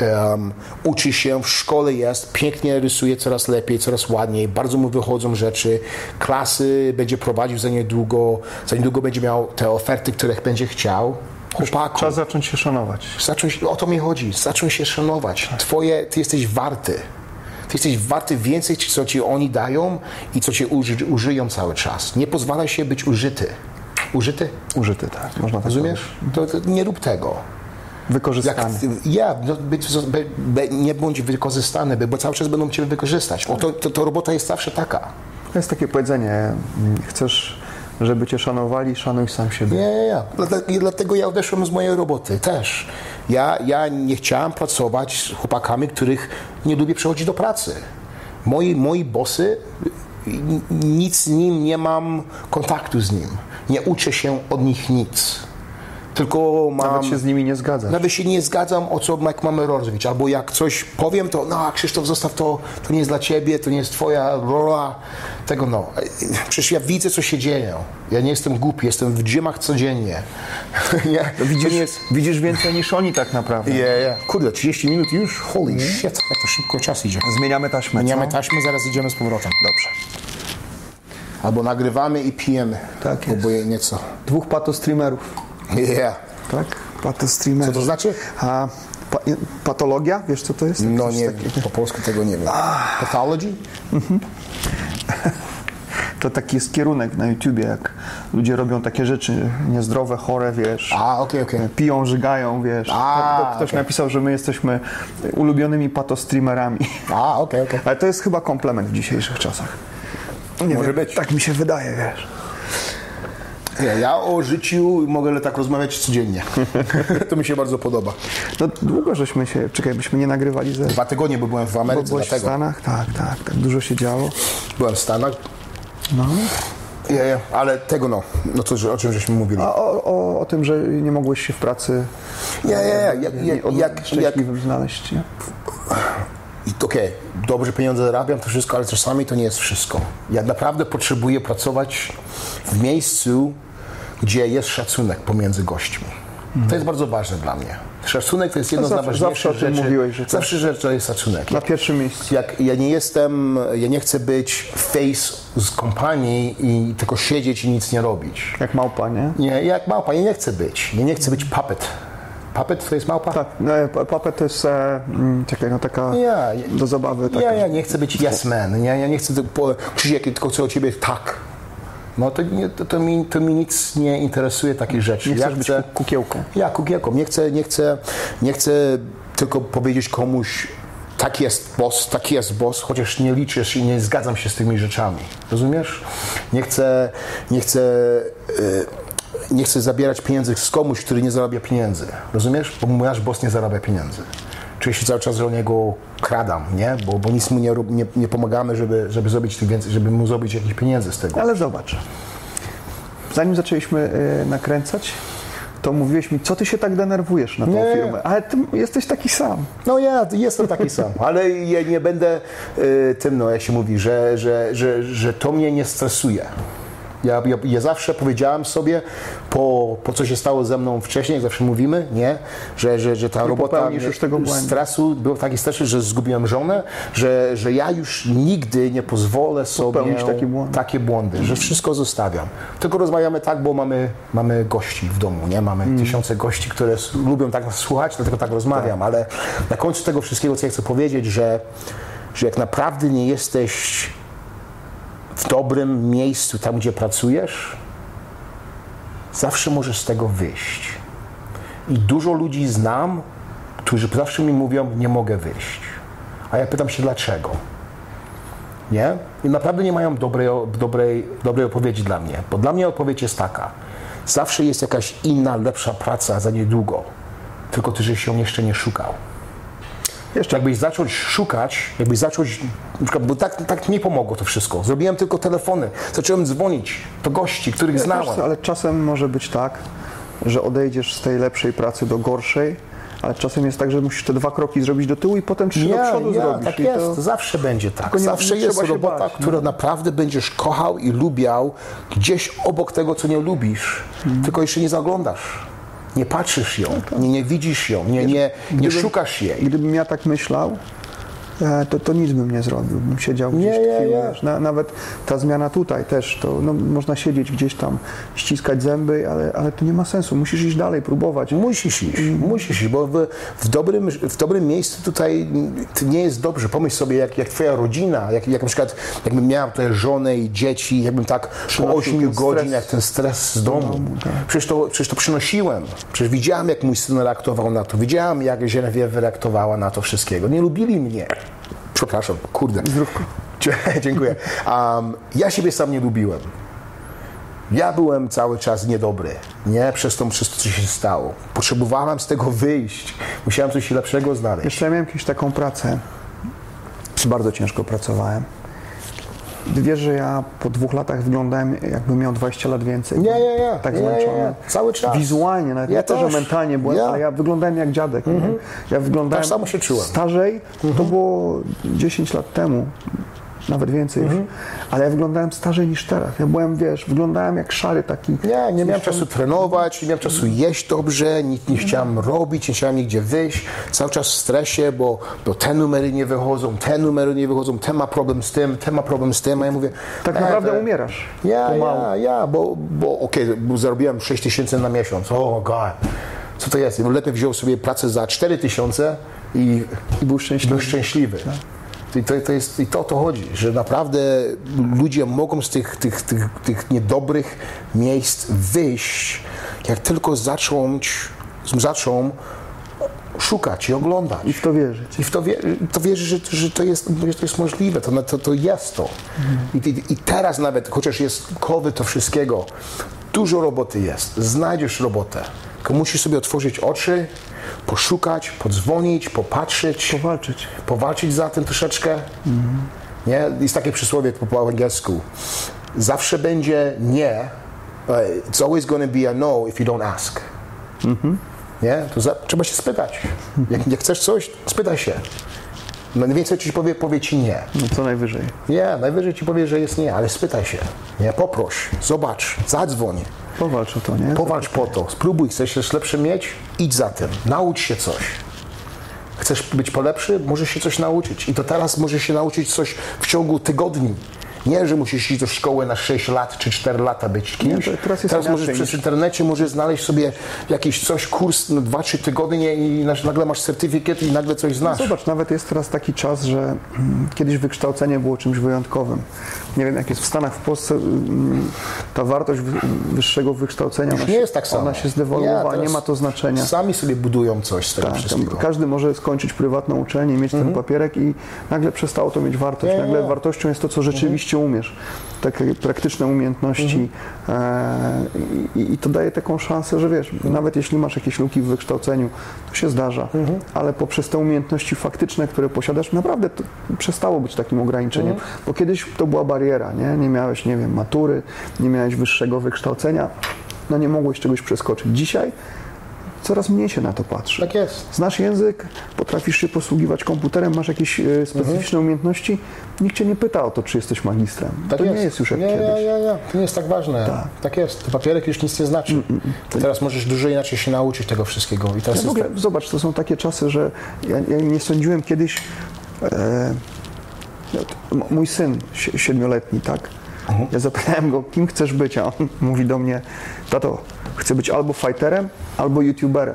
Um, uczy się, w szkole jest, pięknie rysuje coraz lepiej, coraz ładniej, bardzo mu wychodzą rzeczy. Klasy będzie prowadził za niedługo, za niedługo będzie miał te oferty, których będzie chciał. Chłopaku, Czas zacząć się szanować. Zacząć, o to mi chodzi. Zacząć się szanować. Twoje, ty jesteś warty. Ty jesteś warty więcej, co ci oni dają i co ci uży, użyją cały czas. Nie pozwalaj się być użyty. Użyty? Użyty, tak. Można tak Rozumiesz? To, to nie rób tego. Jak, Wykorzystany. ja, no, być, be, be, nie bądź wykorzystany, bo cały czas będą cię wykorzystać. O, to, to, to robota jest zawsze taka. To jest takie powiedzenie, mm, chcesz, żeby cię szanowali, szanuj sam siebie. Nie, nie, nie. Dlatego ja odeszłem z mojej roboty też. Ja, ja nie chciałem pracować z chłopakami, których nie lubię przychodzić do pracy. Moi, moi bossy, n- nic z nim nie mam kontaktu z nim. Nie uczę się od nich nic. Tylko mam... Nawet się z nimi nie zgadzasz. Nawet się nie zgadzam, o co jak mamy rozwijać. Albo jak coś powiem, to no Krzysztof, zostaw to, to nie jest dla ciebie, to nie jest twoja rola. Tego no. Przecież ja widzę, co się dzieje. Ja nie jestem głupi, jestem w dżymach codziennie. <laughs> nie, to Widzisz, jest... widzisz więcej niż oni tak naprawdę. Yeah, yeah. Kurde, 30 minut już? Holy shit, jak to szybko czas idzie. Zmieniamy taśmę, Zmieniamy co? taśmę, zaraz idziemy z powrotem. Dobrze. Albo nagrywamy i pijemy. Tak jest. Oboje nieco. Dwóch patostreamerów. Yeah. Tak? Patostreamerzy. Co to znaczy? A pa, patologia? Wiesz co to jest? No nie wiem, po polsku tego nie wiem. Pathology? To taki jest kierunek na YouTubie, jak ludzie robią takie rzeczy niezdrowe, chore, wiesz. A, okej, okej. Piją, żygają, wiesz. A, To- to Ktoś okej. napisał, że my jesteśmy ulubionymi patostreamerami. A, okej, okej. Ale to jest chyba komplement w dzisiejszych czasach. Nie Może wiem, być. Tak mi się wydaje, wiesz. Ja, ja o życiu mogę tak rozmawiać codziennie. <laughs> to mi się bardzo podoba. No długo żeśmy się, czekaj, byśmy nie nagrywali ze... Dwa tygodnie, bo byłem w Bo Ameryce, w dlatego. Stanach? Tak, tak, tak. Dużo się działo. Byłem w Stanach. No. Ja, ja, ale tego no, no to, że- o czym żeśmy mówili. A o, o, o tym, że nie mogłeś się w pracy Ja, ja, ja, jak, nie- jak, jak, znaleźć, nie? Okej, dobrze pieniądze zarabiam, to wszystko, ale czasami to nie jest wszystko. Ja naprawdę potrzebuję pracować w miejscu, gdzie jest szacunek pomiędzy gośćmi. To jest bardzo ważne dla mnie. Szacunek to jest jedno No zawsze- z najważniejszych zawsze rzeczy. mówiłeś, że tak. Zawsze, że to jest szacunek. Na pierwszym miejscu. Jak ja nie jestem, ja nie chcę być face z kompanii i tylko siedzieć i nic nie robić. Jak małpa, nie? Nie, jak małpa, ja nie chcę być. Ja nie chcę być puppet. Puppet to jest małpa? Tak, no, pa- papet to jest, e, mm, czekaj, no taka Ja, do zabawy. Taka. Ja, ja nie chcę być yes man. Ja, ja nie chcę po- Krzysiek, tylko chcę o ciebie tak. No to, nie, to, to, mi, to mi nic nie interesuje takich rzeczy. Nie Ja chcesz być chcę- ku- kukiełką. Ja kukiełką. Nie chcę, nie, chcę, nie chcę tylko powiedzieć komuś, tak jest boss, taki jest boss, chociaż nie liczysz i nie zgadzam się z tymi rzeczami. Rozumiesz? Nie chcę, nie chcę, y, nie chcę zabierać pieniędzy z komuś, który nie zarabia pieniędzy. Rozumiesz? Bo mój boss nie zarabia pieniędzy. Czuję się cały czas, że o niego kradam, nie? Bo, bo nic mu nie, nie, nie pomagamy, żeby, żeby zrobić tych więcej, żeby mu zrobić jakieś pieniędzy z tego. Ale zobacz, zanim zaczęliśmy e, nakręcać, to mówiłeś mi, co ty się tak denerwujesz na tą Nie. firmę. Ale ty jesteś taki sam. No ja jestem taki sam, <laughs> ale ja nie będę y, tym, no jak się mówi, że, że, że, że to mnie nie stresuje. Ja, ja, ja zawsze powiedziałem sobie, po, po co się stało ze mną wcześniej, jak zawsze mówimy, nie? Że, że, że ta robota popełnisz mnie- już tego błędu. stresu, był taki stres, że zgubiłem żonę, że, że ja już nigdy nie pozwolę sobie Popełnić taki błąd. takie błędy, że wszystko zostawiam. Tylko rozmawiamy tak, bo mamy, mamy gości w domu, nie? Mamy tysiące gości, które lubią tak nas słuchać, dlatego tak rozmawiam, ale na końcu tego wszystkiego, co ja chcę powiedzieć, że, że jak naprawdę nie jesteś w dobrym miejscu, tam gdzie pracujesz, zawsze możesz z tego wyjść. I dużo ludzi znam, którzy zawsze mi mówią, nie mogę wyjść. A ja pytam się, dlaczego? Nie? I naprawdę nie mają dobrej, dobrej, dobrej odpowiedzi dla mnie. Bo dla mnie odpowiedź jest taka. Zawsze jest jakaś inna, lepsza praca za niedługo. Tylko ty, żeś ją jeszcze nie szukał. Jeszcze Jakbyś zacząć szukać, jakbyś zacząć, na przykład, bo tak, tak mi pomogło to wszystko. Zrobiłem tylko telefony, zacząłem dzwonić do gości, których znałem. ale czasem może być tak, że odejdziesz z tej lepszej pracy do gorszej, ale czasem jest tak, że musisz te dwa kroki zrobić do tyłu i potem trzy do przodu nie, zrobisz. tak jest, to- zawsze będzie tak. Tylko nie- zawsze nie jest robota, bać, no. która naprawdę będziesz kochał i lubiał gdzieś obok tego, co nie lubisz, tylko jeszcze nie zaglądasz. Nie patrzysz ją, No nie, nie widzisz ją, nie, nie, nie Gdybym- szukasz jej. Gdybym ja tak myślał, to, to nic bym nie zrobił. Bym siedział gdzieś Nie, nie, tkwił, nie. Na, nawet ta zmiana tutaj też, to no, można siedzieć gdzieś tam, ściskać zęby, ale, ale to nie ma sensu. Musisz iść dalej, próbować. Musisz iść, musisz iść, bo w, w, dobrym, w dobrym miejscu tutaj nie jest dobrze. Pomyśl sobie, jak, jak twoja rodzina, jak, jak na przykład, jakbym miał tutaj żonę i dzieci, jakbym tak po Przynosił 8 ten godzinach stres ten stres z domu. tak. Przecież, to, przecież to przynosiłem. Przecież widziałem, jak mój syn reaktował na to. Widziałem, jak Genevieve reaktowała na to wszystkiego. Nie lubili mnie. Przepraszam, kurde. <laughs> Dziękuję. Um, ja siebie sam nie lubiłem. Ja byłem cały czas niedobry, nie? Przez to, przez to, co się stało. Potrzebowałem z tego wyjść. Musiałem coś lepszego znaleźć. Jeszcze ja miałem kiedyś taką pracę, bardzo ciężko pracowałem. Wiesz, że ja po dwóch latach wyglądałem jakbym miał 20 lat więcej. Nie, nie, nie. Tak Nie, nie, zmęczony. nie. Cały czas. Wizualnie, nawet Ja ja też, że też. mentalnie byłem, Ja. ale ja wyglądałem jak dziadek. nie? Ja wyglądałem Tak samo się czułem. starzej, to było 10 lat temu, nawet więcej już. Ale ja wyglądałem starzej niż teraz. Ja byłem, wiesz, wyglądałem jak szary taki. Nie, nie miałem czasu trenować, nie miałem czasu jeść dobrze, nic nie chciałem robić, nie chciałem nigdzie wyjść. Cały czas w stresie, bo, bo te numery nie wychodzą, te numery nie wychodzą, ten ma problem z tym, ten ma problem z tym, a ja mówię... Tak e, naprawdę to- umierasz. Ja, ja, ja, bo, bo okej, bo zarobiłem 6 tysięcy na miesiąc. O god, co to jest? Lepiej wziął sobie pracę za 4 tysiące i, I był szczęśliwy. był szczęśliwy. I to, to jest, I to o to chodzi, że naprawdę ludzie mogą z tych, tych, tych, tych niedobrych miejsc wyjść, jak tylko zacząć, zaczą szukać i oglądać. I w to wierzyć. I w to, wie, to wierzy, że, że, to jest, że to jest możliwe, to, to, to jest to. I, i, I teraz nawet, chociaż jest COVID to wszystkiego, dużo roboty jest. Znajdziesz robotę. Tylko musisz sobie otworzyć oczy, poszukać, podzwonić, popatrzeć, Powalczyć. powalczyć za tym troszeczkę. Nie? Jest takie przysłowie po, angielsku. Zawsze będzie nie. It's always going to be a no if you don't ask. Nie? To za, trzeba się spytać. Jak, jak chcesz coś, spytaj się. Najwięcej ci powie, powie ci nie. No co najwyżej. Nie, najwyżej ci powie, że jest nie, ale spytaj się. Nie, poproś, zobacz, zadzwoń. Powalcz o to, nie? Powalcz po to, spróbuj, chcesz coś lepsze mieć? Idź za tym, naucz się coś. Chcesz być polepszy? Możesz się coś nauczyć. I to teraz możesz się nauczyć coś w ciągu tygodni. Nie, że musisz iść do szkoły na 6 lat czy 4 lata być kimś. Nie, teraz jest możesz przez internecie możesz znaleźć sobie jakiś coś, kurs na 2-3 tygodnie i nagle masz certyfikat i nagle coś znasz. Zobacz, nawet jest teraz taki czas, że mm, kiedyś wykształcenie było czymś wyjątkowym. Nie wiem, jak jest w Stanach, w Polsce, mm, ta wartość wy- wyższego wykształcenia Już ona nie się- jest tak samo. Ona się zdewoluowała, nie, teraz ma to znaczenia. Sami sobie budują coś z tego Tak, wszystkiego. każdy może skończyć prywatną uczelnię, mieć ten papierek i nagle przestało to mieć wartość. Mhm. Nie, nie, Nagle nie. wartością jest to, co rzeczywiście umiesz. Takie praktyczne umiejętności Mhm. i, i to daje taką szansę, że wiesz, nawet jeśli masz jakieś luki w wykształceniu, to się zdarza, Mhm. ale poprzez te umiejętności faktyczne, które posiadasz, naprawdę przestało być takim ograniczeniem, Mhm. bo kiedyś to była bariera, nie? Nie miałeś, nie wiem, matury, nie miałeś wyższego wykształcenia, no nie mogłeś czegoś przeskoczyć. Dzisiaj coraz mniej się na to patrzy. Tak jest. Znasz język, potrafisz się posługiwać komputerem, masz jakieś e, specyficzne umiejętności, nikt cię nie pyta o to, czy jesteś magistrem. Mhm. Tak to jest. nie jest już jak nie, kiedyś. Nie, nie, nie. To nie jest tak ważne. Tak. Tak, jest. To papierek już nic nie znaczy. Ty teraz możesz dużo inaczej się nauczyć tego wszystkiego. I teraz Ja ogóle, tak- zobacz, to są takie czasy, że ja, ja nie sądziłem kiedyś. E, m- mój syn si- siedmioletni, tak? Mhm. Ja zapytałem go, kim chcesz być, a on <laughs> mówi do mnie, tato, chcę być albo fighterem, albo youtuberem.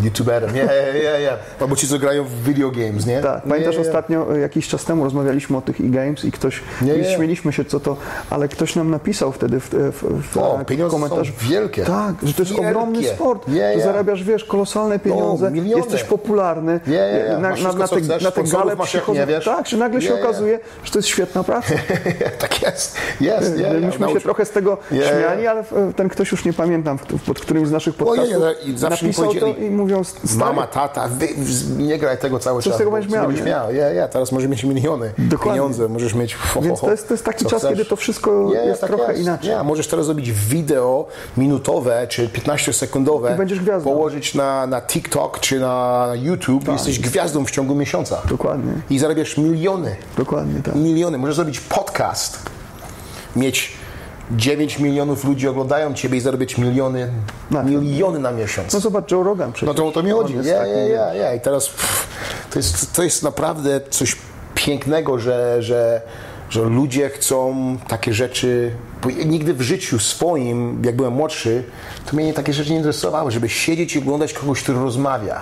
YouTuberem. Nie, nie, nie, nie. Albo ci, co grają w video games, nie? Tak, pamiętasz Nie, ostatnio, e, jakiś czas temu rozmawialiśmy o tych e-games i ktoś, Nie, śmieliśmy się co to, ale ktoś nam napisał wtedy w, w, w O, e, pieniądze są komentarzu. wielkie. Tak, że to jest Wielkie. ogromny sport. Ty nie. zarabiasz, wiesz, kolosalne pieniądze, miliony. jesteś popularny. Nie, nie, nie. Na, na, wszystko, na co te, chcesz, na te gale przychodzą. Tak, że nagle się okazuje, że to jest świetna praca. <laughs> tak jest. Jest, nie. Myśmy się Naucz- trochę z tego śmiali, ale e, ten ktoś już nie pamiętam, pod którymś z naszych O, podcastów napisał to i mówią, stary, Mama, tata, wy, nie graj tego cały Co z czas. tego będziesz miał, miał. Ja, ja, teraz możesz mieć miliony. Dokładnie. Pieniądze, możesz mieć... Ho, Więc to jest- to jest taki czas, kiedy to wszystko jest trochę inaczej. Nie, możesz teraz zrobić wideo minutowe czy 15-sekundowe, I będziesz gwiazdą. położyć na, na TikTok czy na YouTube i jesteś gwiazdą w ciągu miesiąca. Tak. Dokładnie. I zarabiasz miliony. Dokładnie tak. Miliony. Możesz zrobić podcast, mieć 9 milionów ludzi oglądają Ciebie i zarobić miliony, Na- miliony na miesiąc. No zobacz, Joe Rogan przecież. No to o to mi chodzi. Ja, ja, ja, ja. I teraz pff, to, jest, to jest naprawdę coś pięknego, że, że, że ludzie chcą takie rzeczy. Nigdy w życiu swoim, jak byłem młodszy, to mnie takie rzeczy nie interesowały, żeby siedzieć i oglądać kogoś, który rozmawia.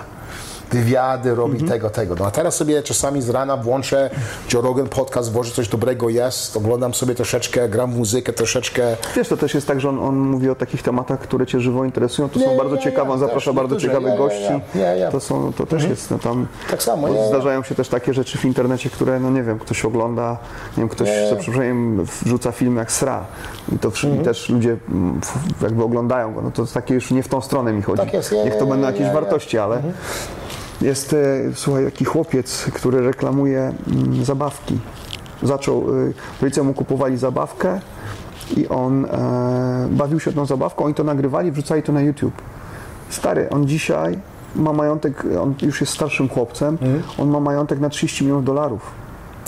Wywiady robi Mhm. tego, tego. No a teraz sobie czasami z rana włączę Joe Rogan podcast, włożę coś dobrego jest, oglądam sobie troszeczkę, gram w muzykę troszeczkę. Wiesz, to też jest tak, że on, on mówi o takich tematach, które Cię żywo interesują. To Nie, są bardzo nie, ciekawe, nie, on zaprasza bardzo niektórzy, ciekawych nie, nie, gości. nie, nie, nie. To, są, to też jest no, tam. Tak samo, nie, nie. Zdarzają się też takie rzeczy w internecie, które, no nie wiem, ktoś ogląda, nie wiem, ktoś Nie. za przeproszeniem wrzuca film jak sra. I to Mhm. i też ludzie mm, jakby oglądają go. No to takie już nie w tą stronę mi chodzi. Tak jest, nie, Niech to nie, będą nie, jakieś nie, nie. wartości, ale. Jest, e, słuchaj, taki chłopiec, który reklamuje mm, zabawki. Zaczął, y, rodzice mu kupowali zabawkę i on e, bawił się tą zabawką, oni to nagrywali, wrzucali to na YouTube. Stary, on dzisiaj ma majątek, on już jest starszym chłopcem, Mhm. on ma majątek na 30 milionów dolarów.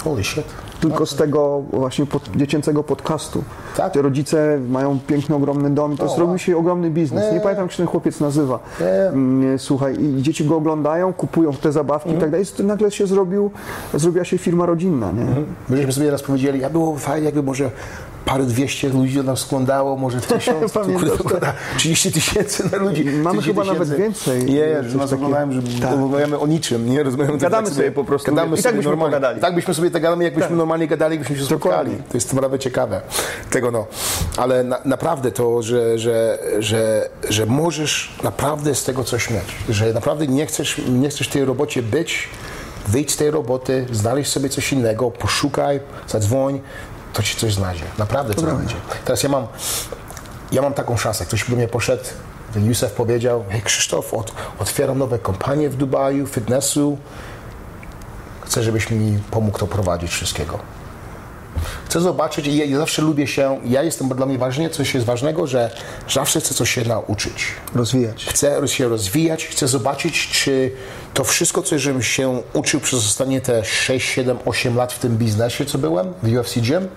Holy shit. Tylko z tego właśnie pod, dziecięcego podcastu. Tak. Te rodzice mają piękny, ogromny dom i to O, zrobił się ogromny biznes. Nie, Nie. pamiętam, jak się ten chłopiec nazywa. Nie. Mm, Słuchaj, i dzieci go oglądają, kupują te zabawki Mhm. i tak dalej. I nagle się zrobił, zrobiła się firma rodzinna, nie? Żeśmy sobie raz powiedzieli, a było fajnie, jakby może parę dwieście ludzi nas składało, może <laughs> tysiąc, kurde, wygląda 30 tysięcy na ludzi. Mamy 30 chyba nawet tysięcy. więcej, Nie, że nas oglądają, że Tak. rozmawiamy o niczym, nie rozmawiamy tak Gadamy jak sobie po prostu. Gadamy I tak sobie byśmy normalnie. pogadali. Tak byśmy sobie tak gadali, jakbyśmy Tak. normalnie gadali, jakbyśmy się spotkali. To jest naprawdę ciekawe. Tego no. Ale na, naprawdę to, że, że, że, że możesz naprawdę z tego coś mieć. Że naprawdę nie chcesz, nie chcesz w tej robocie być, wyjdź z tej roboty, znaleźć sobie coś innego, poszukaj, zadzwoń, to ci coś znajdzie. Naprawdę coś znajdzie. Teraz ja mam, ja mam taką szansę. Ktoś do mnie poszedł, ten Józef powiedział, hej Krzysztof, od, otwieram nowe kompanie w Dubaju, fitnessu. Chcę, żebyś mi pomógł to prowadzić wszystkiego. Chcę zobaczyć i ja, ja zawsze lubię się, ja jestem, bo dla mnie ważne, coś jest ważnego, że zawsze chcę coś się nauczyć. Rozwijać. Chcę się rozwijać, chcę zobaczyć, czy to wszystko, co żebym się uczył przez ostatnie te 6, 7, 8 lat w tym biznesie, co byłem, w UFC Gym,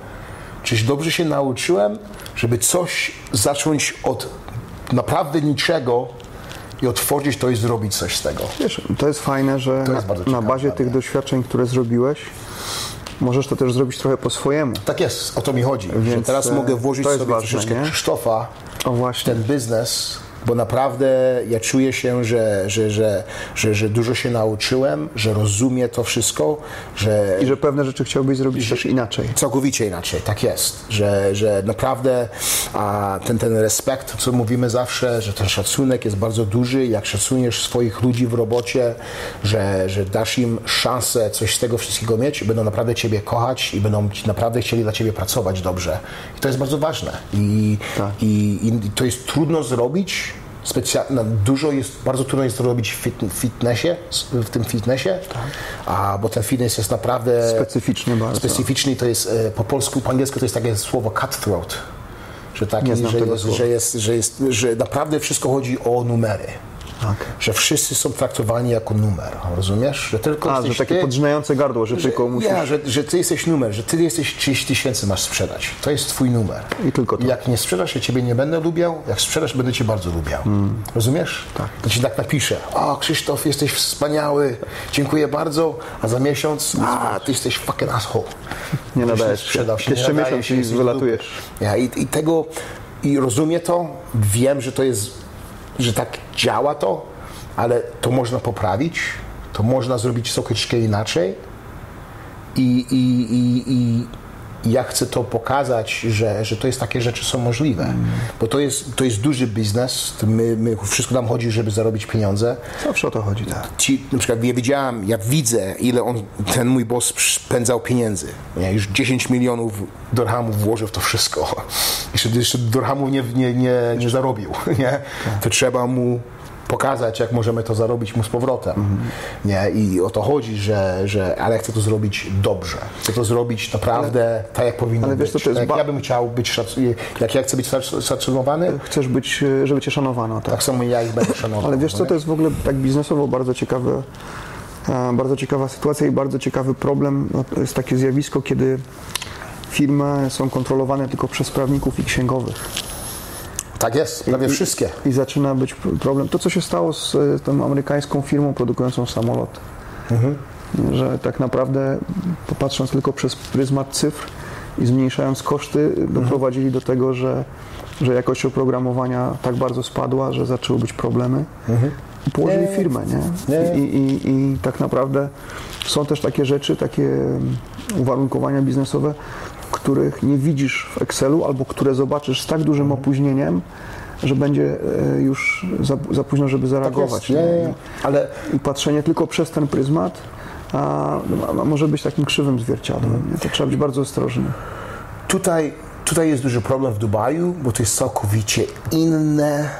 czyś dobrze się nauczyłem, żeby coś zacząć od naprawdę niczego i otworzyć to i zrobić coś z tego. Wiesz, to jest fajne, że To jest na, bardzo na bazie tych doświadczeń, które zrobiłeś, możesz to też zrobić trochę po swojemu. Tak jest, o to mi chodzi. Więc, teraz e, mogę włożyć sobie ważne, troszeczkę nie? Krzysztofa O właśnie. ten biznes, bo naprawdę ja czuję się, że, że, że, że, że dużo się nauczyłem, że rozumiem to wszystko, że, I że pewne rzeczy chciałbyś zrobić też inaczej. Całkowicie inaczej, tak jest, że, że naprawdę a, ten, ten respekt, co mówimy zawsze, że ten szacunek jest bardzo duży, jak szacujesz swoich ludzi w robocie, że, że dasz im szansę coś z tego wszystkiego mieć, będą naprawdę Ciebie kochać i będą ci naprawdę chcieli dla Ciebie pracować dobrze. I to jest bardzo ważne i, Tak. i, i to jest trudno zrobić, Specjalnie, dużo jest, bardzo trudno jest to robić w fit, fitnessie, w tym fitnessie, a, bo ten fitness jest naprawdę Specyficzny bardzo. specyficzny to jest e, po polsku, po angielsku to jest takie słowo cutthroat. Że, taki, znam że, że, jest, że, jest, że naprawdę wszystko chodzi o numery. Tak. Że wszyscy są traktowani jako numer, rozumiesz? Że tylko A, że takie ty, podrzynające gardło, że że, tylko musisz... ja, że, że ty jesteś numer, że ty jesteś 30 tysięcy masz sprzedać. To jest twój numer. I tylko to. Jak nie sprzedasz, ja ciebie nie będę lubiał. Jak sprzedasz, będę cię bardzo lubiał. Rozumiesz? Tak. To ci tak napiszę. O, Krzysztof, jesteś wspaniały. Dziękuję bardzo. A za miesiąc, a, ty jesteś fucking asshole. Nie nadajesz się. sprzedał się. Jeszcze miesiąc się, i wylatujesz. Ja, i, I tego, i rozumiem to, wiem, że to jest, że tak działa to, ale to można poprawić, to można zrobić troszeczkę inaczej i, i, i, i ja chcę to pokazać, że, że to jest takie rzeczy są możliwe, bo to jest, to jest duży biznes, my, my, wszystko nam chodzi, żeby zarobić pieniądze, Zawsze o to chodzi, tak. ci, na przykład ja widziałem, ja widzę, ile on, ten mój boss spędzał pieniędzy. Ja już 10 milionów dorhamów włożył w to wszystko. Jeszcze, jeszcze dorhamów nie, nie, nie, nie zarobił, <laughs> nie? To trzeba mu pokazać, jak możemy to zarobić mu z powrotem. Nie? I o to chodzi, że, że ale chcę to zrobić dobrze. Chcę to zrobić naprawdę tak, jak powinno ale być. wiesz to jest jak ba- ja bym chciał być szac- jak ja chcę być szac- szacunowany, Chcesz być, e, żeby cię szanowano, tak. tak samo ja ich będę szanował. Ale wiesz co, to jest w ogóle tak biznesowo bardzo ciekawe, e, bardzo ciekawa sytuacja i bardzo ciekawy problem. No, to jest takie zjawisko, kiedy firmy są kontrolowane tylko przez prawników i księgowych. Tak jest, prawie I- wszystkie. I zaczyna być problem. To, co się stało z e, tą amerykańską firmą produkującą samoloty. Że tak naprawdę, popatrząc tylko przez pryzmat cyfr i zmniejszając koszty, doprowadzili do tego, że, że jakość oprogramowania tak bardzo spadła, że zaczęły być problemy. I położyli Nie. firmę, nie? Nie. I, i, I tak naprawdę są też takie rzeczy, takie mm, uwarunkowania biznesowe, których nie widzisz w Excelu albo które zobaczysz z tak dużym opóźnieniem, że będzie e, już za, za późno, żeby zareagować. Tak jest. Nie. Ale I patrzenie tylko przez ten pryzmat a, a może być takim krzywym zwierciadłem. Nie? To trzeba być bardzo ostrożny. tutaj, tutaj jest duży problem w Dubaju, bo to jest całkowicie inne,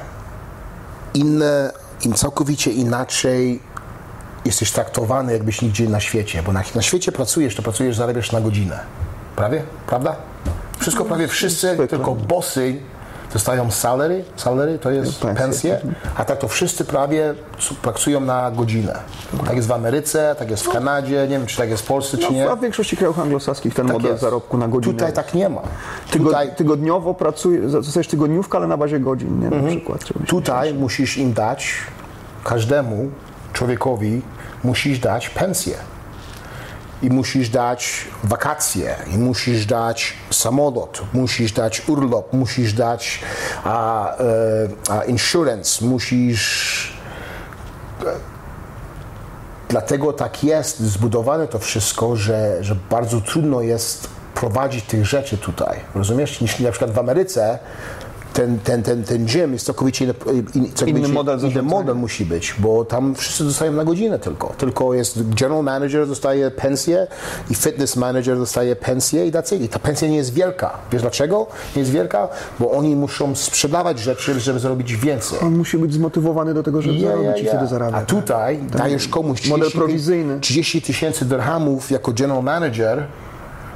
inne, im całkowicie inaczej jesteś traktowany jakbyś nigdzie na świecie, bo na, na świecie pracujesz, to pracujesz, zarabiasz na godzinę. Prawie? Prawda? Wszystko prawie wszyscy, Zwykle. tylko bossy dostają salary, salary to jest Pensje. pensje, a tak to wszyscy prawie pracują na godzinę. Tak jest w Ameryce, tak jest w Kanadzie, nie wiem czy tak jest w Polsce, czy nie. No, a w większości krajów anglosaskich ten Tak model jest. zarobku na godzinę. Tutaj tak nie ma. Tutaj, Tygodniowo pracuje, dostajesz tygodniówkę, ale na bazie godzin, nie? na przykład. Czy tutaj musisz im dać, każdemu człowiekowi musisz dać pensję. I musisz dać wakacje, i musisz dać samolot, musisz dać urlop, musisz dać a, e, a insurance, musisz Dlatego tak jest zbudowane to wszystko, że, że bardzo trudno jest prowadzić tych rzeczy tutaj. Rozumiesz? Niż na przykład w Ameryce ten, ten, ten, ten gym jest całkowicie inny, in, całkowicie model inny model musi być, bo tam wszyscy dostają na godzinę tylko. Tylko jest general manager dostaje pensję i fitness manager dostaje pensję i that's it. I ta pensja nie jest wielka. Wiesz dlaczego nie jest wielka? Bo oni muszą sprzedawać rzeczy, żeby zarobić więcej. On musi być zmotywowany do tego, żeby ja, zarobić i ja. wtedy zarabia. A tutaj dajesz komuś 30, Model prowizyjny. 30 tysięcy dirhamów jako general manager,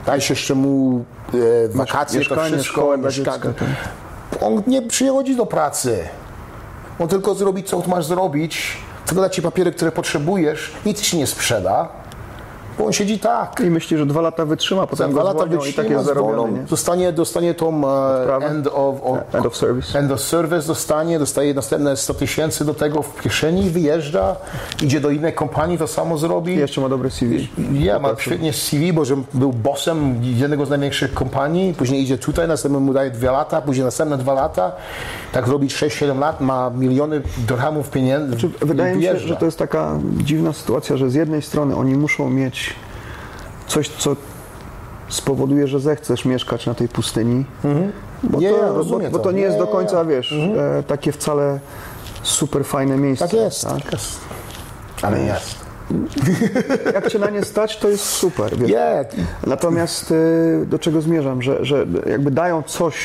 dajesz jeszcze mu e, wakacje, to mieszkanie, wszystko, szkołę mieszka- dziecka, tak. On nie przychodzi do pracy. On tylko zrobi, co masz zrobić, tylko da ci papiery, które potrzebujesz, nic ci nie sprzeda. Bo on siedzi tak. I myśli, że dwa lata wytrzyma, potem dwa lata zwolnią i wytrzyma, tak jest zwolą, nie? dostanie, dostanie tą e, Odprawę? end of, of, End of service. End of service dostanie, dostaje następne 100 tysięcy do tego w kieszeni, wyjeżdża, idzie do innej kompanii, to samo zrobi. I jeszcze ma dobre CV. Ja, ma świetnie CV, bo że był bossem jednego z największych kompanii, później idzie tutaj, następnie mu daje dwa lata, później następne dwa lata, tak robi 6-7 lat, ma miliony dirhamów pieniędzy Znaczy, wydaje mi się, że to jest taka dziwna sytuacja, że z jednej strony oni muszą mieć coś, co spowoduje, że zechcesz mieszkać na tej pustyni. Bo, Nie, to, ja bo, rozumiem bo to. to nie jest Nie, do nie, końca, nie. wiesz, e, takie wcale super fajne miejsce. Tak jest, tak jest. Ale jest. Jak cię na nie stać, to jest super. Wiesz. Nie, Natomiast y, do czego zmierzam, że, że jakby dają coś,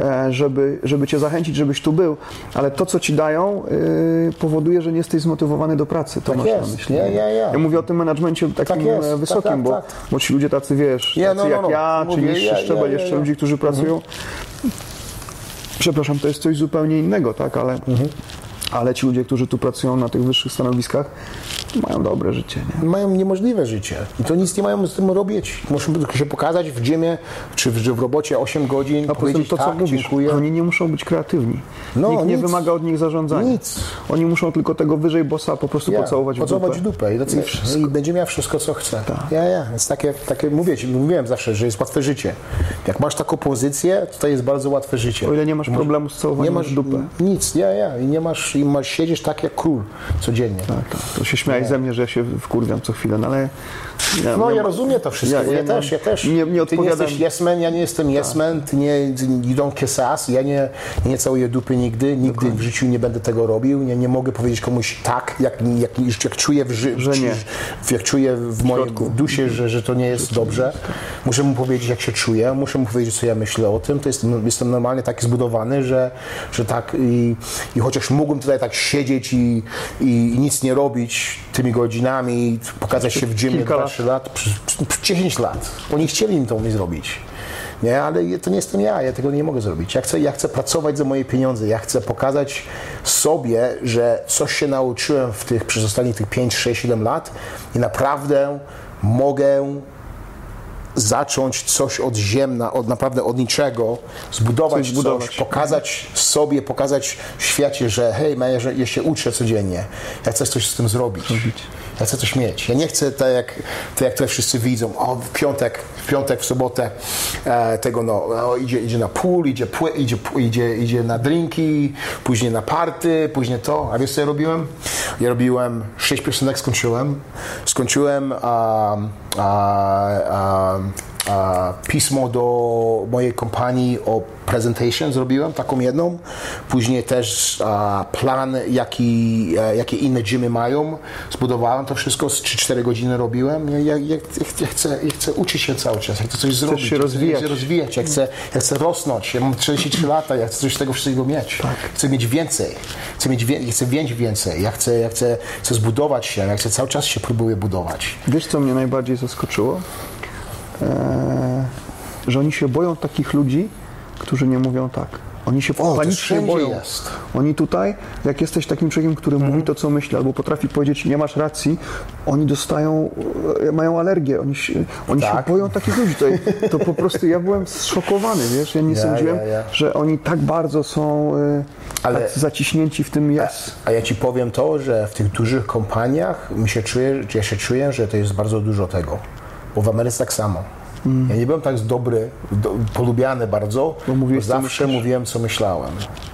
e, żeby, żeby cię zachęcić, żebyś tu był, ale to, co ci dają, y, powoduje, że nie jesteś zmotywowany do pracy. To Tak masz jest. na myśli. Ja, ja, ja. Ja mówię o tym menadżmencie takim Tak e, Tak, wysokim, tak, bo, tak. bo ci ludzie tacy, wiesz, Ja, tacy no, no, jak no. ja, czy Mówię, niższy ja, szczebel, ja, ja, jeszcze ja. ludzi, którzy pracują. Przepraszam, to jest coś zupełnie innego, tak, ale, Mhm. Ale ci ludzie, którzy tu pracują na tych wyższych stanowiskach, mają dobre życie, nie? mają niemożliwe życie i to nic nie mają z tym robić. Muszą się pokazać w gymie, czy w, w robocie 8 godzin, A powiedzieć to, co tak, mówisz, dziękuję. oni nie muszą być kreatywni. No, Nikt nie nic. wymaga od nich zarządzania. Nic. Oni muszą tylko tego wyżej bossa po prostu Ja, pocałować w pocałować dupę. w dupę i. I będzie miał wszystko, co chce. Ja, ja. Więc takie, takie mówię ci, mówiłem zawsze, że jest łatwe życie. Jak masz taką pozycję, to jest bardzo łatwe życie. O ile nie masz problemu z nie całowaniem masz w dupę. nic, ja, ja. I nie masz, i masz siedzieć tak jak król codziennie. Tak, tak. To się śmiałeś ze mnie, że ja się wkurwiam co chwilę, no ale... Ja, No ja ja mam- rozumiem to wszystko, Ja- ja, ja ja, też, ja też. nie- nie ty nie jesteś yes man, ja nie jestem yes man, ty nie, you don't kiss ass, ja nie, nie całuję dupy nigdy, nigdy w życiu nie będę tego robił, nie, nie mogę powiedzieć komuś tak, jak, jak, jak czuję w, ży, Że nie. jak czuję w mojej duszy, że, że to nie jest dobrze. Muszę mu powiedzieć, jak się czuję, muszę mu powiedzieć, co ja myślę o tym. To jest, jestem normalnie taki zbudowany, że, że tak i, i chociaż mógłbym tutaj tak siedzieć i, i, i nic nie robić tymi godzinami, pokazać się w gymie Kilka 2-3 lat, przy- przy- przy 10 lat. Oni chcieli mi to mi zrobić. Nie, ale to nie jestem ja, ja tego nie mogę zrobić. Ja chcę, ja chcę pracować za moje pieniądze, ja chcę pokazać sobie, że coś się nauczyłem w tych, przez ostatnich tych 5, 6, 7 lat i naprawdę mogę zacząć coś od ziemna, od naprawdę od niczego, zbudować Coś coś, pokazać sobie, pokazać świecie, że hej, ja, się uczę codziennie, ja chcę coś z tym zrobić. Ja chcę coś mieć. Ja nie chcę tak jak, tak jak to wszyscy widzą, o w piątek, w piątek, w sobotę e, tego no, o, idzie, idzie na pool, idzie, pły, idzie, idzie, idzie na drinki, później na party, później to. A wiesz co ja robiłem? Ja robiłem sześć piosenek, skończyłem. Skończyłem a, a, a, a, pismo do mojej kompanii o presentation zrobiłem, taką jedną. Później też plan, jaki, e, jakie inne gymy mają. Zbudowałem to wszystko, z 3-4 godziny robiłem. Ja, ja, ja, chcę, ja chcę uczyć się cały czas, ja chcę coś zrobić. się chcę- rozwijać. Ja chcę rozwijać, ja chcę, ja chcę rosnąć. Ja mam 43 lata, ja chcę coś z tego wszystkiego mieć. Chcę mieć więcej. Chcę mieć, wie, chcę mieć więcej. Ja chcę, ja chcę, chcę zbudować się, ja chcę cały czas się próbuję budować. Wiesz, co mnie najbardziej zaskoczyło? Eee, że oni się boją takich ludzi, którzy nie mówią tak. Oni się to panicznie boją. jest. Oni tutaj, jak jesteś takim człowiekiem, który mówi to, co myśli, albo potrafi powiedzieć, nie masz racji, oni dostają, e, mają alergię. Oni się, oni Tak. się boją takich ludzi. To, to po prostu ja byłem zszokowany, wiesz, ja nie Ja, sądziłem, ja, ja. że oni tak bardzo są e, Ale- tak zaciśnięci w tym jest. A ja ci powiem to, że w tych dużych kompaniach mi się czuję, ja się czuję, że to jest bardzo dużo tego. Bo w Ameryce tak samo. Ja nie byłem tak dobry, do, polubiany bardzo, bo, zawsze mówiłem, co myślałem.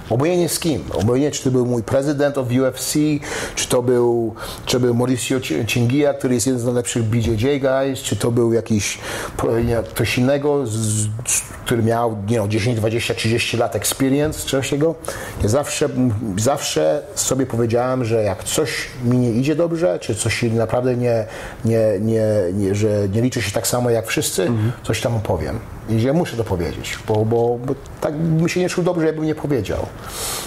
Obojętnie z kim. Obojętnie, czy to był mój prezydent of UFC, czy to był, czy był Mauricio Ci- Cingia, który jest jeden z najlepszych BJJ guys, czy to był jakiś nie, ktoś innego, z, z, który miał nie know, 10, 20, 30 lat experience, czy czegoś takiego. Ja zawsze, zawsze sobie powiedziałem, że jak coś mi nie idzie dobrze, czy coś naprawdę nie, nie, nie, nie, że nie liczy się tak samo jak wszyscy, coś tam opowiem. I że muszę to powiedzieć, bo, bo, bo tak bym się nie czuł dobrze, jakbym nie powiedział.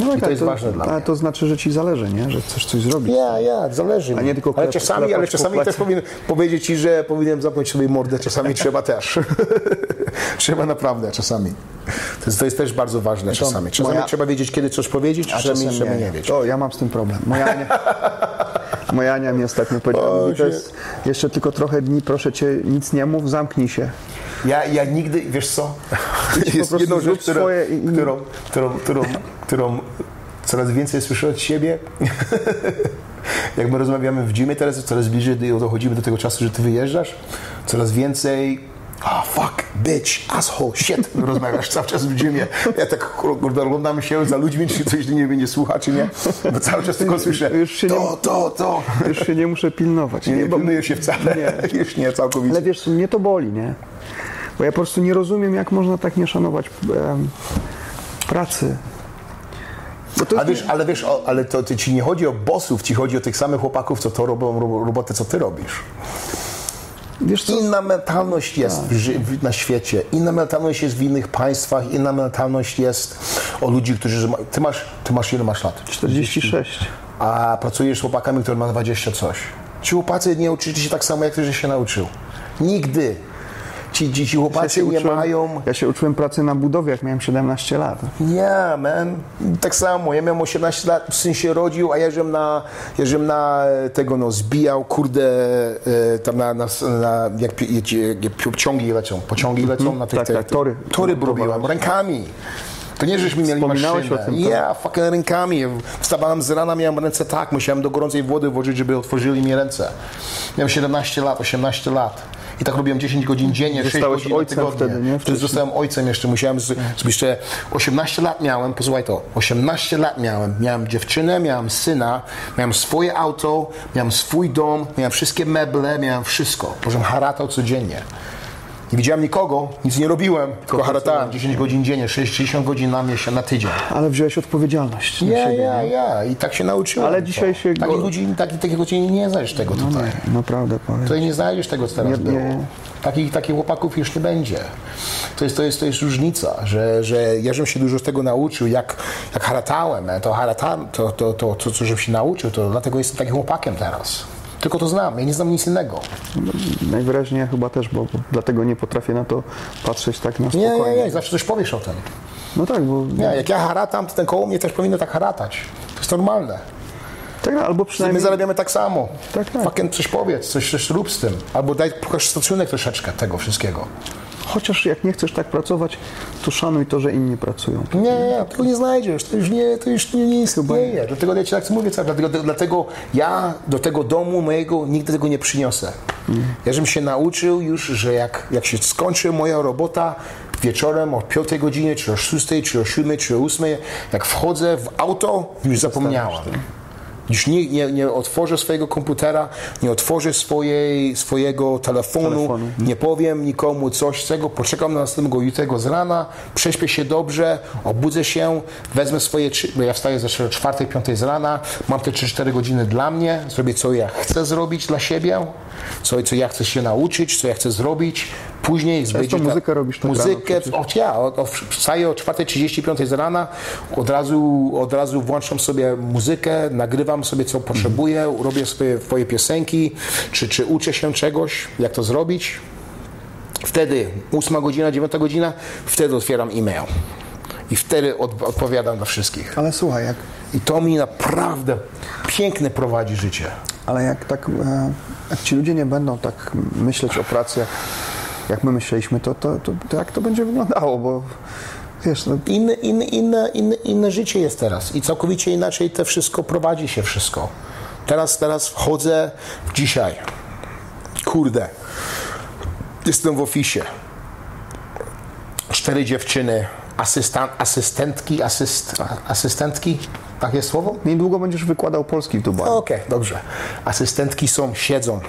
No I to jest ważne dla ale mnie. to znaczy, że ci zależy, nie? że chcesz coś zrobić. Ja, ja, zależy mi. nie tylko ale czasami, ale czasami też powinien powiedzieć Ci, że powinienem zamknąć sobie mordę, czasami <laughs> trzeba też. <laughs> trzeba naprawdę, czasami. To jest, to jest też bardzo ważne czasami. Czasami moja- trzeba wiedzieć, kiedy coś powiedzieć, czasami, czasem trzeba nie, wiedzieć. To ja mam z tym problem. Moja Ania, <laughs> Moja Ania mi ostatnio powiedziała, jest jeszcze tylko trochę dni, proszę cię, nic nie mów, zamknij się. Ja, ja nigdy, wiesz co, po prostu zrób swoje i- którą, którą, którą, którą coraz więcej słyszę od siebie. <laughs> Jak my rozmawiamy w gymie teraz, coraz bliżej do- dochodzimy do tego czasu, że ty wyjeżdżasz, coraz więcej ah, fuck, bitch, asshole, shit, <laughs> rozmawiasz cały czas w gymie. Ja tak kurde, oglądam się za ludźmi, <laughs> czy coś nie mnie nie słucha, czy nie, bo cały czas tylko słyszę się nie- to, to, to. Już się nie muszę pilnować. Nie, nie bo- pilnuję się wcale, Nie. <laughs> już nie, całkowicie. Ale wiesz, mnie to boli, nie? Bo ja po prostu nie rozumiem, jak można tak nie szanować em, pracy. Bo to A jest wiesz, ale wiesz, ale to, to ci nie chodzi o bossów, ci chodzi o tych samych chłopaków, co to robią ro- robotę, co ty robisz. Wiesz co, Inna mentalność jest w, na świecie, inna mentalność jest w innych państwach, inna mentalność jest o ludzi, którzy... Ty masz, ty masz ile masz lat? 46. A pracujesz z chłopakami, który ma 20 coś. Ci chłopacy nie uczyli się tak samo, jak ty, że się nauczył. Nigdy. Ci, Ja chłopacy się, nie uczyłem, mają... ja się uczyłem pracy na budowie, jak miałem 17 lat. Nie, man. Tak samo. Ja miałem 18 lat, syn się rodził, a ja żem na, ja żem na e, tego, no, zbijał, kurde, e, tam na, na, na jak, jak, jak pociągi lecą, pociągi lecą na tych, tak, te- tak, tory. Tory robiłem, rękami. To nie, żeśmy mieli maszynę. o tym? Ja, fucking rękami. Wstawałem z rana, miałem ręce tak, musiałem do gorącej wody włożyć, żeby otworzyli mi ręce. Miałem 17 lat, 18 lat. I tak robiłem 10 godzin dziennie, 6 Zostałeś godzin ojcem tygodnie. wtedy, nie? Wtedy zostałem ojcem jeszcze, musiałem z, z jeszcze 18 lat miałem, posłuchaj to, 18 lat miałem, miałem dziewczynę, miałem syna, miałem swoje auto, miałem swój dom, miałem wszystkie meble, miałem wszystko. Możem haratał codziennie. Nie widziałem nikogo, nic nie robiłem, tylko haratałem 10 godzin dziennie, 60 godzin na miesiąc, na tydzień. Ale wziąłeś odpowiedzialność Ja, siebie. ja, ja. I tak się nauczyłem. Ale dzisiaj to. się Takich go- ludzi, takich, takich ludzi nie znajdziesz tego tutaj. Naprawdę powiem. Tutaj nie znajdziesz tego, co teraz Nie- było. nie. Takich, takich chłopaków już nie będzie. To jest, to jest, to jest różnica, że, że ja żem się dużo z tego nauczył, jak, jak haratałem, e, to haratałem, to, to, to, to, co żem się nauczył, to dlatego jestem takim chłopakiem teraz. Tylko to znam, ja nie znam nic innego. Najwyraźniej ja chyba też, bo, bo dlatego nie potrafię na to patrzeć tak na Nie, spokojnie. nie, nie, zawsze coś powiesz o tym. No tak, bo Nie, jak ja haratam, to ten koło mnie też powinno tak haratać. To jest normalne. tak, albo My przynajmniej zarabiamy tak samo. Tak, tak. Fucking coś powiedz, coś, coś rób z tym. Albo daj pokaż szacunek troszeczkę tego wszystkiego. Chociaż jak nie chcesz tak pracować, to szanuj to, że inni pracują. Nie, nie, tego nie znajdziesz, to już nie, to już nie, nie istnieje. Dlatego ja ci tak mówię, cały, dlatego, dlatego ja do tego domu mojego nigdy tego nie przyniosę. Ja żebym się nauczył już, że jak, jak się skończy moja robota wieczorem o 5 godzinie, czy o 6, czy o 7, czy o 8, jak wchodzę w auto, już zapomniałem. Już nie, nie, nie otworzę swojego komputera, nie otworzę swojej, swojego telefonu, Telefonu. nie powiem nikomu coś z tego, poczekam na następnego jutro z rana, prześpię się dobrze, obudzę się, wezmę swoje, bo ja wstaję zawsze o 4, 5 z rana, mam te 3-4 godziny dla mnie, zrobię co ja chcę zrobić dla siebie, co, co ja chcę się nauczyć, co ja chcę zrobić, później będzie ta- muzykę robisz tak rano muzykę, przecież. o, ja, o, o, wstaję o 4.35 z rana, od razu, od razu włączam sobie muzykę, nagrywam sobie co potrzebuję, robię sobie swoje piosenki, czy, czy uczę się czegoś, jak to zrobić. Wtedy 8 godzina, 9 godzina, wtedy otwieram e-mail. I wtedy od, odpowiadam dla wszystkich. Ale słuchaj, jak, I to mi naprawdę piękne prowadzi życie. ale jak tak, e, jak ci ludzie nie będą tak myśleć o pracy, jak, jak my myśleliśmy, to, to, to, to jak to będzie wyglądało, bo wiesz, no, Inne, inne, inne, inne, inne życie jest teraz i całkowicie inaczej to wszystko prowadzi się wszystko. Teraz, teraz wchodzę dzisiaj. Kurde. Jestem w oficie. Cztery dziewczyny, asystent, asystentki, asyst, asystentki, takie słowo? niedługo będziesz wykładał polski w Dubaju. Okej, dobrze. Asystentki są, siedzą.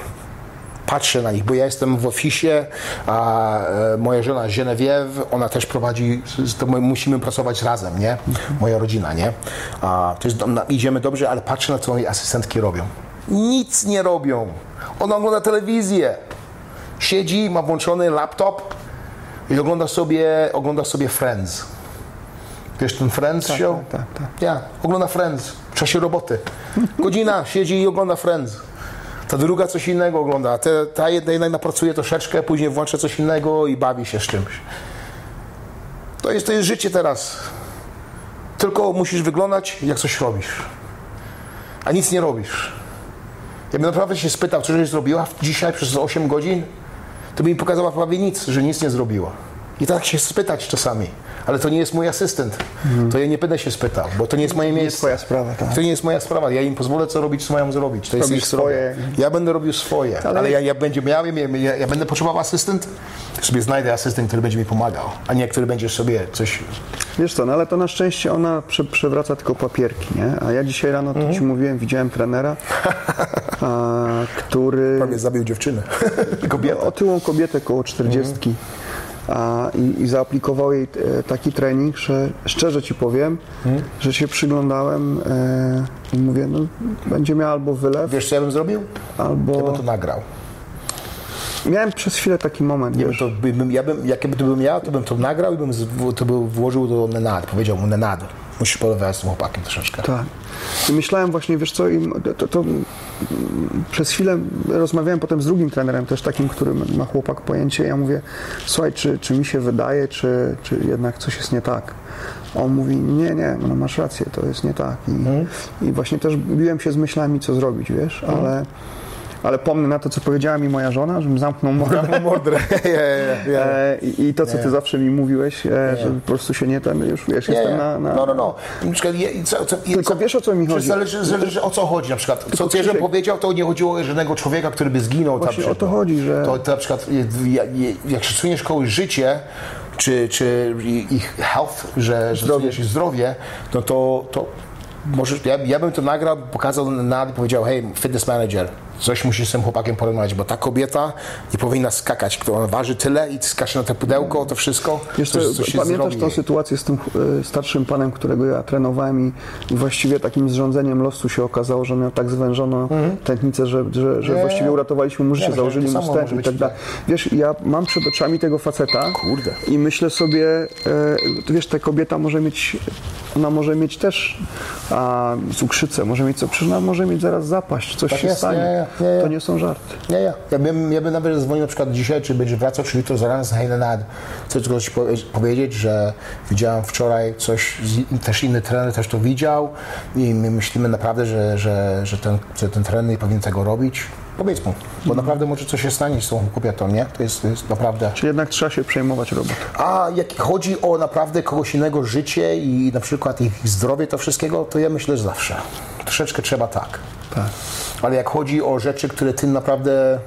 Patrzę na nich, bo ja jestem w oficie, a e, moja żona Genevieve, ona też prowadzi, to my musimy pracować razem, nie? Moja rodzina, nie? A, to jest, idziemy dobrze, ale patrzę na co moje asystentki robią. Nic nie robią. Ona ogląda telewizję. Siedzi, ma włączony laptop i ogląda sobie, ogląda sobie Friends. Wiesz ten Friends show? tak, tak, tak. Ja, ogląda Friends w czasie roboty. Godzina siedzi i ogląda Friends. Ta druga coś innego ogląda. Te, ta jedna, jedna pracuje troszeczkę, później włącza coś innego i bawi się z czymś. To jest, to jest życie teraz. Tylko musisz wyglądać, jak coś robisz. A nic nie robisz. Ja bym naprawdę się spytał, co żeś zrobiła dzisiaj przez 8 godzin, to by mi pokazała prawie nic, że nic nie zrobiła. I tak się spytać czasami. Ale to nie jest mój asystent. To ja nie będę się spytał, bo to nie jest moje Nie jest miejsce. twoja sprawa, tak. To nie jest moja sprawa. Ja im pozwolę, co robić, co mają zrobić. To jest Robisz ich sprawa. swoje. Ja będę robił swoje, ale, ja, ja, będzie miał, ja, ja, będę potrzebował asystent, sobie znajdę asystent, który będzie mi pomagał, a nie który będzie sobie coś... Wiesz co, no ale to na szczęście ona prze, przewraca tylko papierki, nie? A ja dzisiaj rano, to ci mówiłem, widziałem trenera, <laughs> a, który... Prawie zabił dziewczynę. <laughs> Kobietę. Otyłą kobietę koło 40 a, i, i zaaplikował jej e, taki trening, że szczerze ci powiem, że się przyglądałem e, i mówię, no będzie miała albo wylew, Wiesz, co ja bym zrobił? albo... Ja bym to nagrał. Miałem przez chwilę taki moment, Nie, to by, bym, ja bym, jak to bym miał, to bym to nagrał i bym to bym włożył do Nenad. Powiedział mu, Nenad, musisz porozmawiać z tym chłopakiem troszeczkę. Tak. I myślałem właśnie, wiesz co, to, to, przez chwilę rozmawiałem potem z drugim trenerem, też takim, który ma chłopak pojęcie. Ja mówię, słuchaj, czy, czy mi się wydaje, czy, czy jednak coś jest nie tak? On mówi, nie, nie, no masz rację, to jest nie tak. I, i właśnie też biłem się z myślami, co zrobić, wiesz, ale, ale pomnę na to, co powiedziała mi moja żona, żebym zamknął mordę. Zamknął mordę. Ja, ja, ja. E, I, to, co ty zawsze mi mówiłeś, e, że po prostu się nie ten, już wiesz, jestem na, na, No, no, no. Co, co, Tylko co, wiesz, o co mi chodzi? Zależy, zależy o co chodzi na przykład. Co Cierzem powiedział, to nie chodziło o żadnego człowieka, który by zginął. tam Właśnie przy- o to chodzi, że- To, to na przykład, jak szacujesz komuś życie, czy, czy ich health, że, że szacujesz ich zdrowie, no to, to możesz, ja, ja bym to nagrał, pokazał na i powiedział, hej, fitness manager, coś musisz z tym chłopakiem porozmawiać, bo ta kobieta nie powinna skakać, która waży tyle i skacze na to pudełko, to wszystko, Wiesz, coś, co, coś pamiętasz jej. sytuację z tym e, starszym panem, którego ja trenowałem i, właściwie takim zrządzeniem losu się okazało, że miał tak zwężoną tętnicę, że, że, że Nie, właściwie uratowaliśmy mu życie, myślę, że założyli mu stent i tak dalej. Wiesz, ja mam przed oczami tego faceta Kurde. i myślę sobie, e, wiesz, ta kobieta może mieć, ona może mieć też a, cukrzycę, może mieć co, przecież ona może mieć zaraz zapaść, coś Tak się jest, stanie. nie, nie, nie. To nie są żarty. Nie, ja. Ja bym, ja bym nawet zadzwonił na przykład dzisiaj, czy będziesz wracał, czy jutro zaraz z Heinenad. Chcę tylko ci powie- powiedzieć, że widziałem wczoraj coś, też inny trener też to widział i my myślimy naprawdę, że, że, że, ten, że ten trener nie powinien tego robić. Powiedz mu, bo naprawdę może coś się stanie z tą kobietą, nie? To jest, to jest naprawdę... Czy jednak trzeba się przejmować robotą? A jak chodzi o naprawdę kogoś innego życie i na przykład ich zdrowie, to wszystkiego, to ja myślę, że zawsze. Troszeczkę trzeba tak. Tak. Ale Ale jak chodzi o rzeczy, które ty naprawdę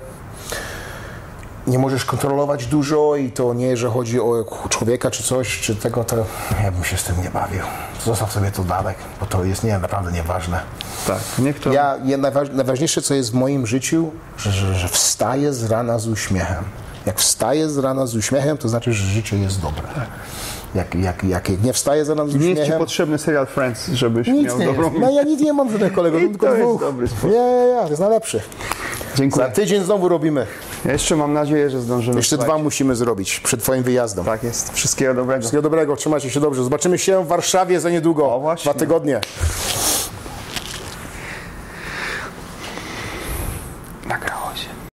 nie możesz kontrolować dużo i to nie, że chodzi o człowieka czy coś, czy tego, to ja bym się z tym nie bawił. Zostaw sobie to dalek, bo to jest nie, naprawdę nieważne. Tak, to... Ja, ja najważ, najważniejsze, co jest w moim życiu, że, że, że wstaję z rana z uśmiechem. Jak wstaję z rana z uśmiechem, to znaczy, że życie jest dobre. Jak, jak, jak nie wstaję z rana z Nie jest ci uśmiechem... potrzebny serial Friends, żebyś Nic miał nie dobrą... jest. No ja nic nie mam żadnych kolegów, <laughs> I tylko to jest dwóch. dobry sposób. Nie, nie, nie, to jest najlepszy. Dziękuję. Za tydzień znowu robimy. Ja jeszcze mam nadzieję, że zdążymy. Jeszcze dwa musimy zrobić przed twoim wyjazdem. Tak jest. Wszystkiego dobrego. Wszystkiego dobrego, trzymajcie się dobrze. Zobaczymy się w Warszawie za niedługo. O, właśnie. Dwa tygodnie.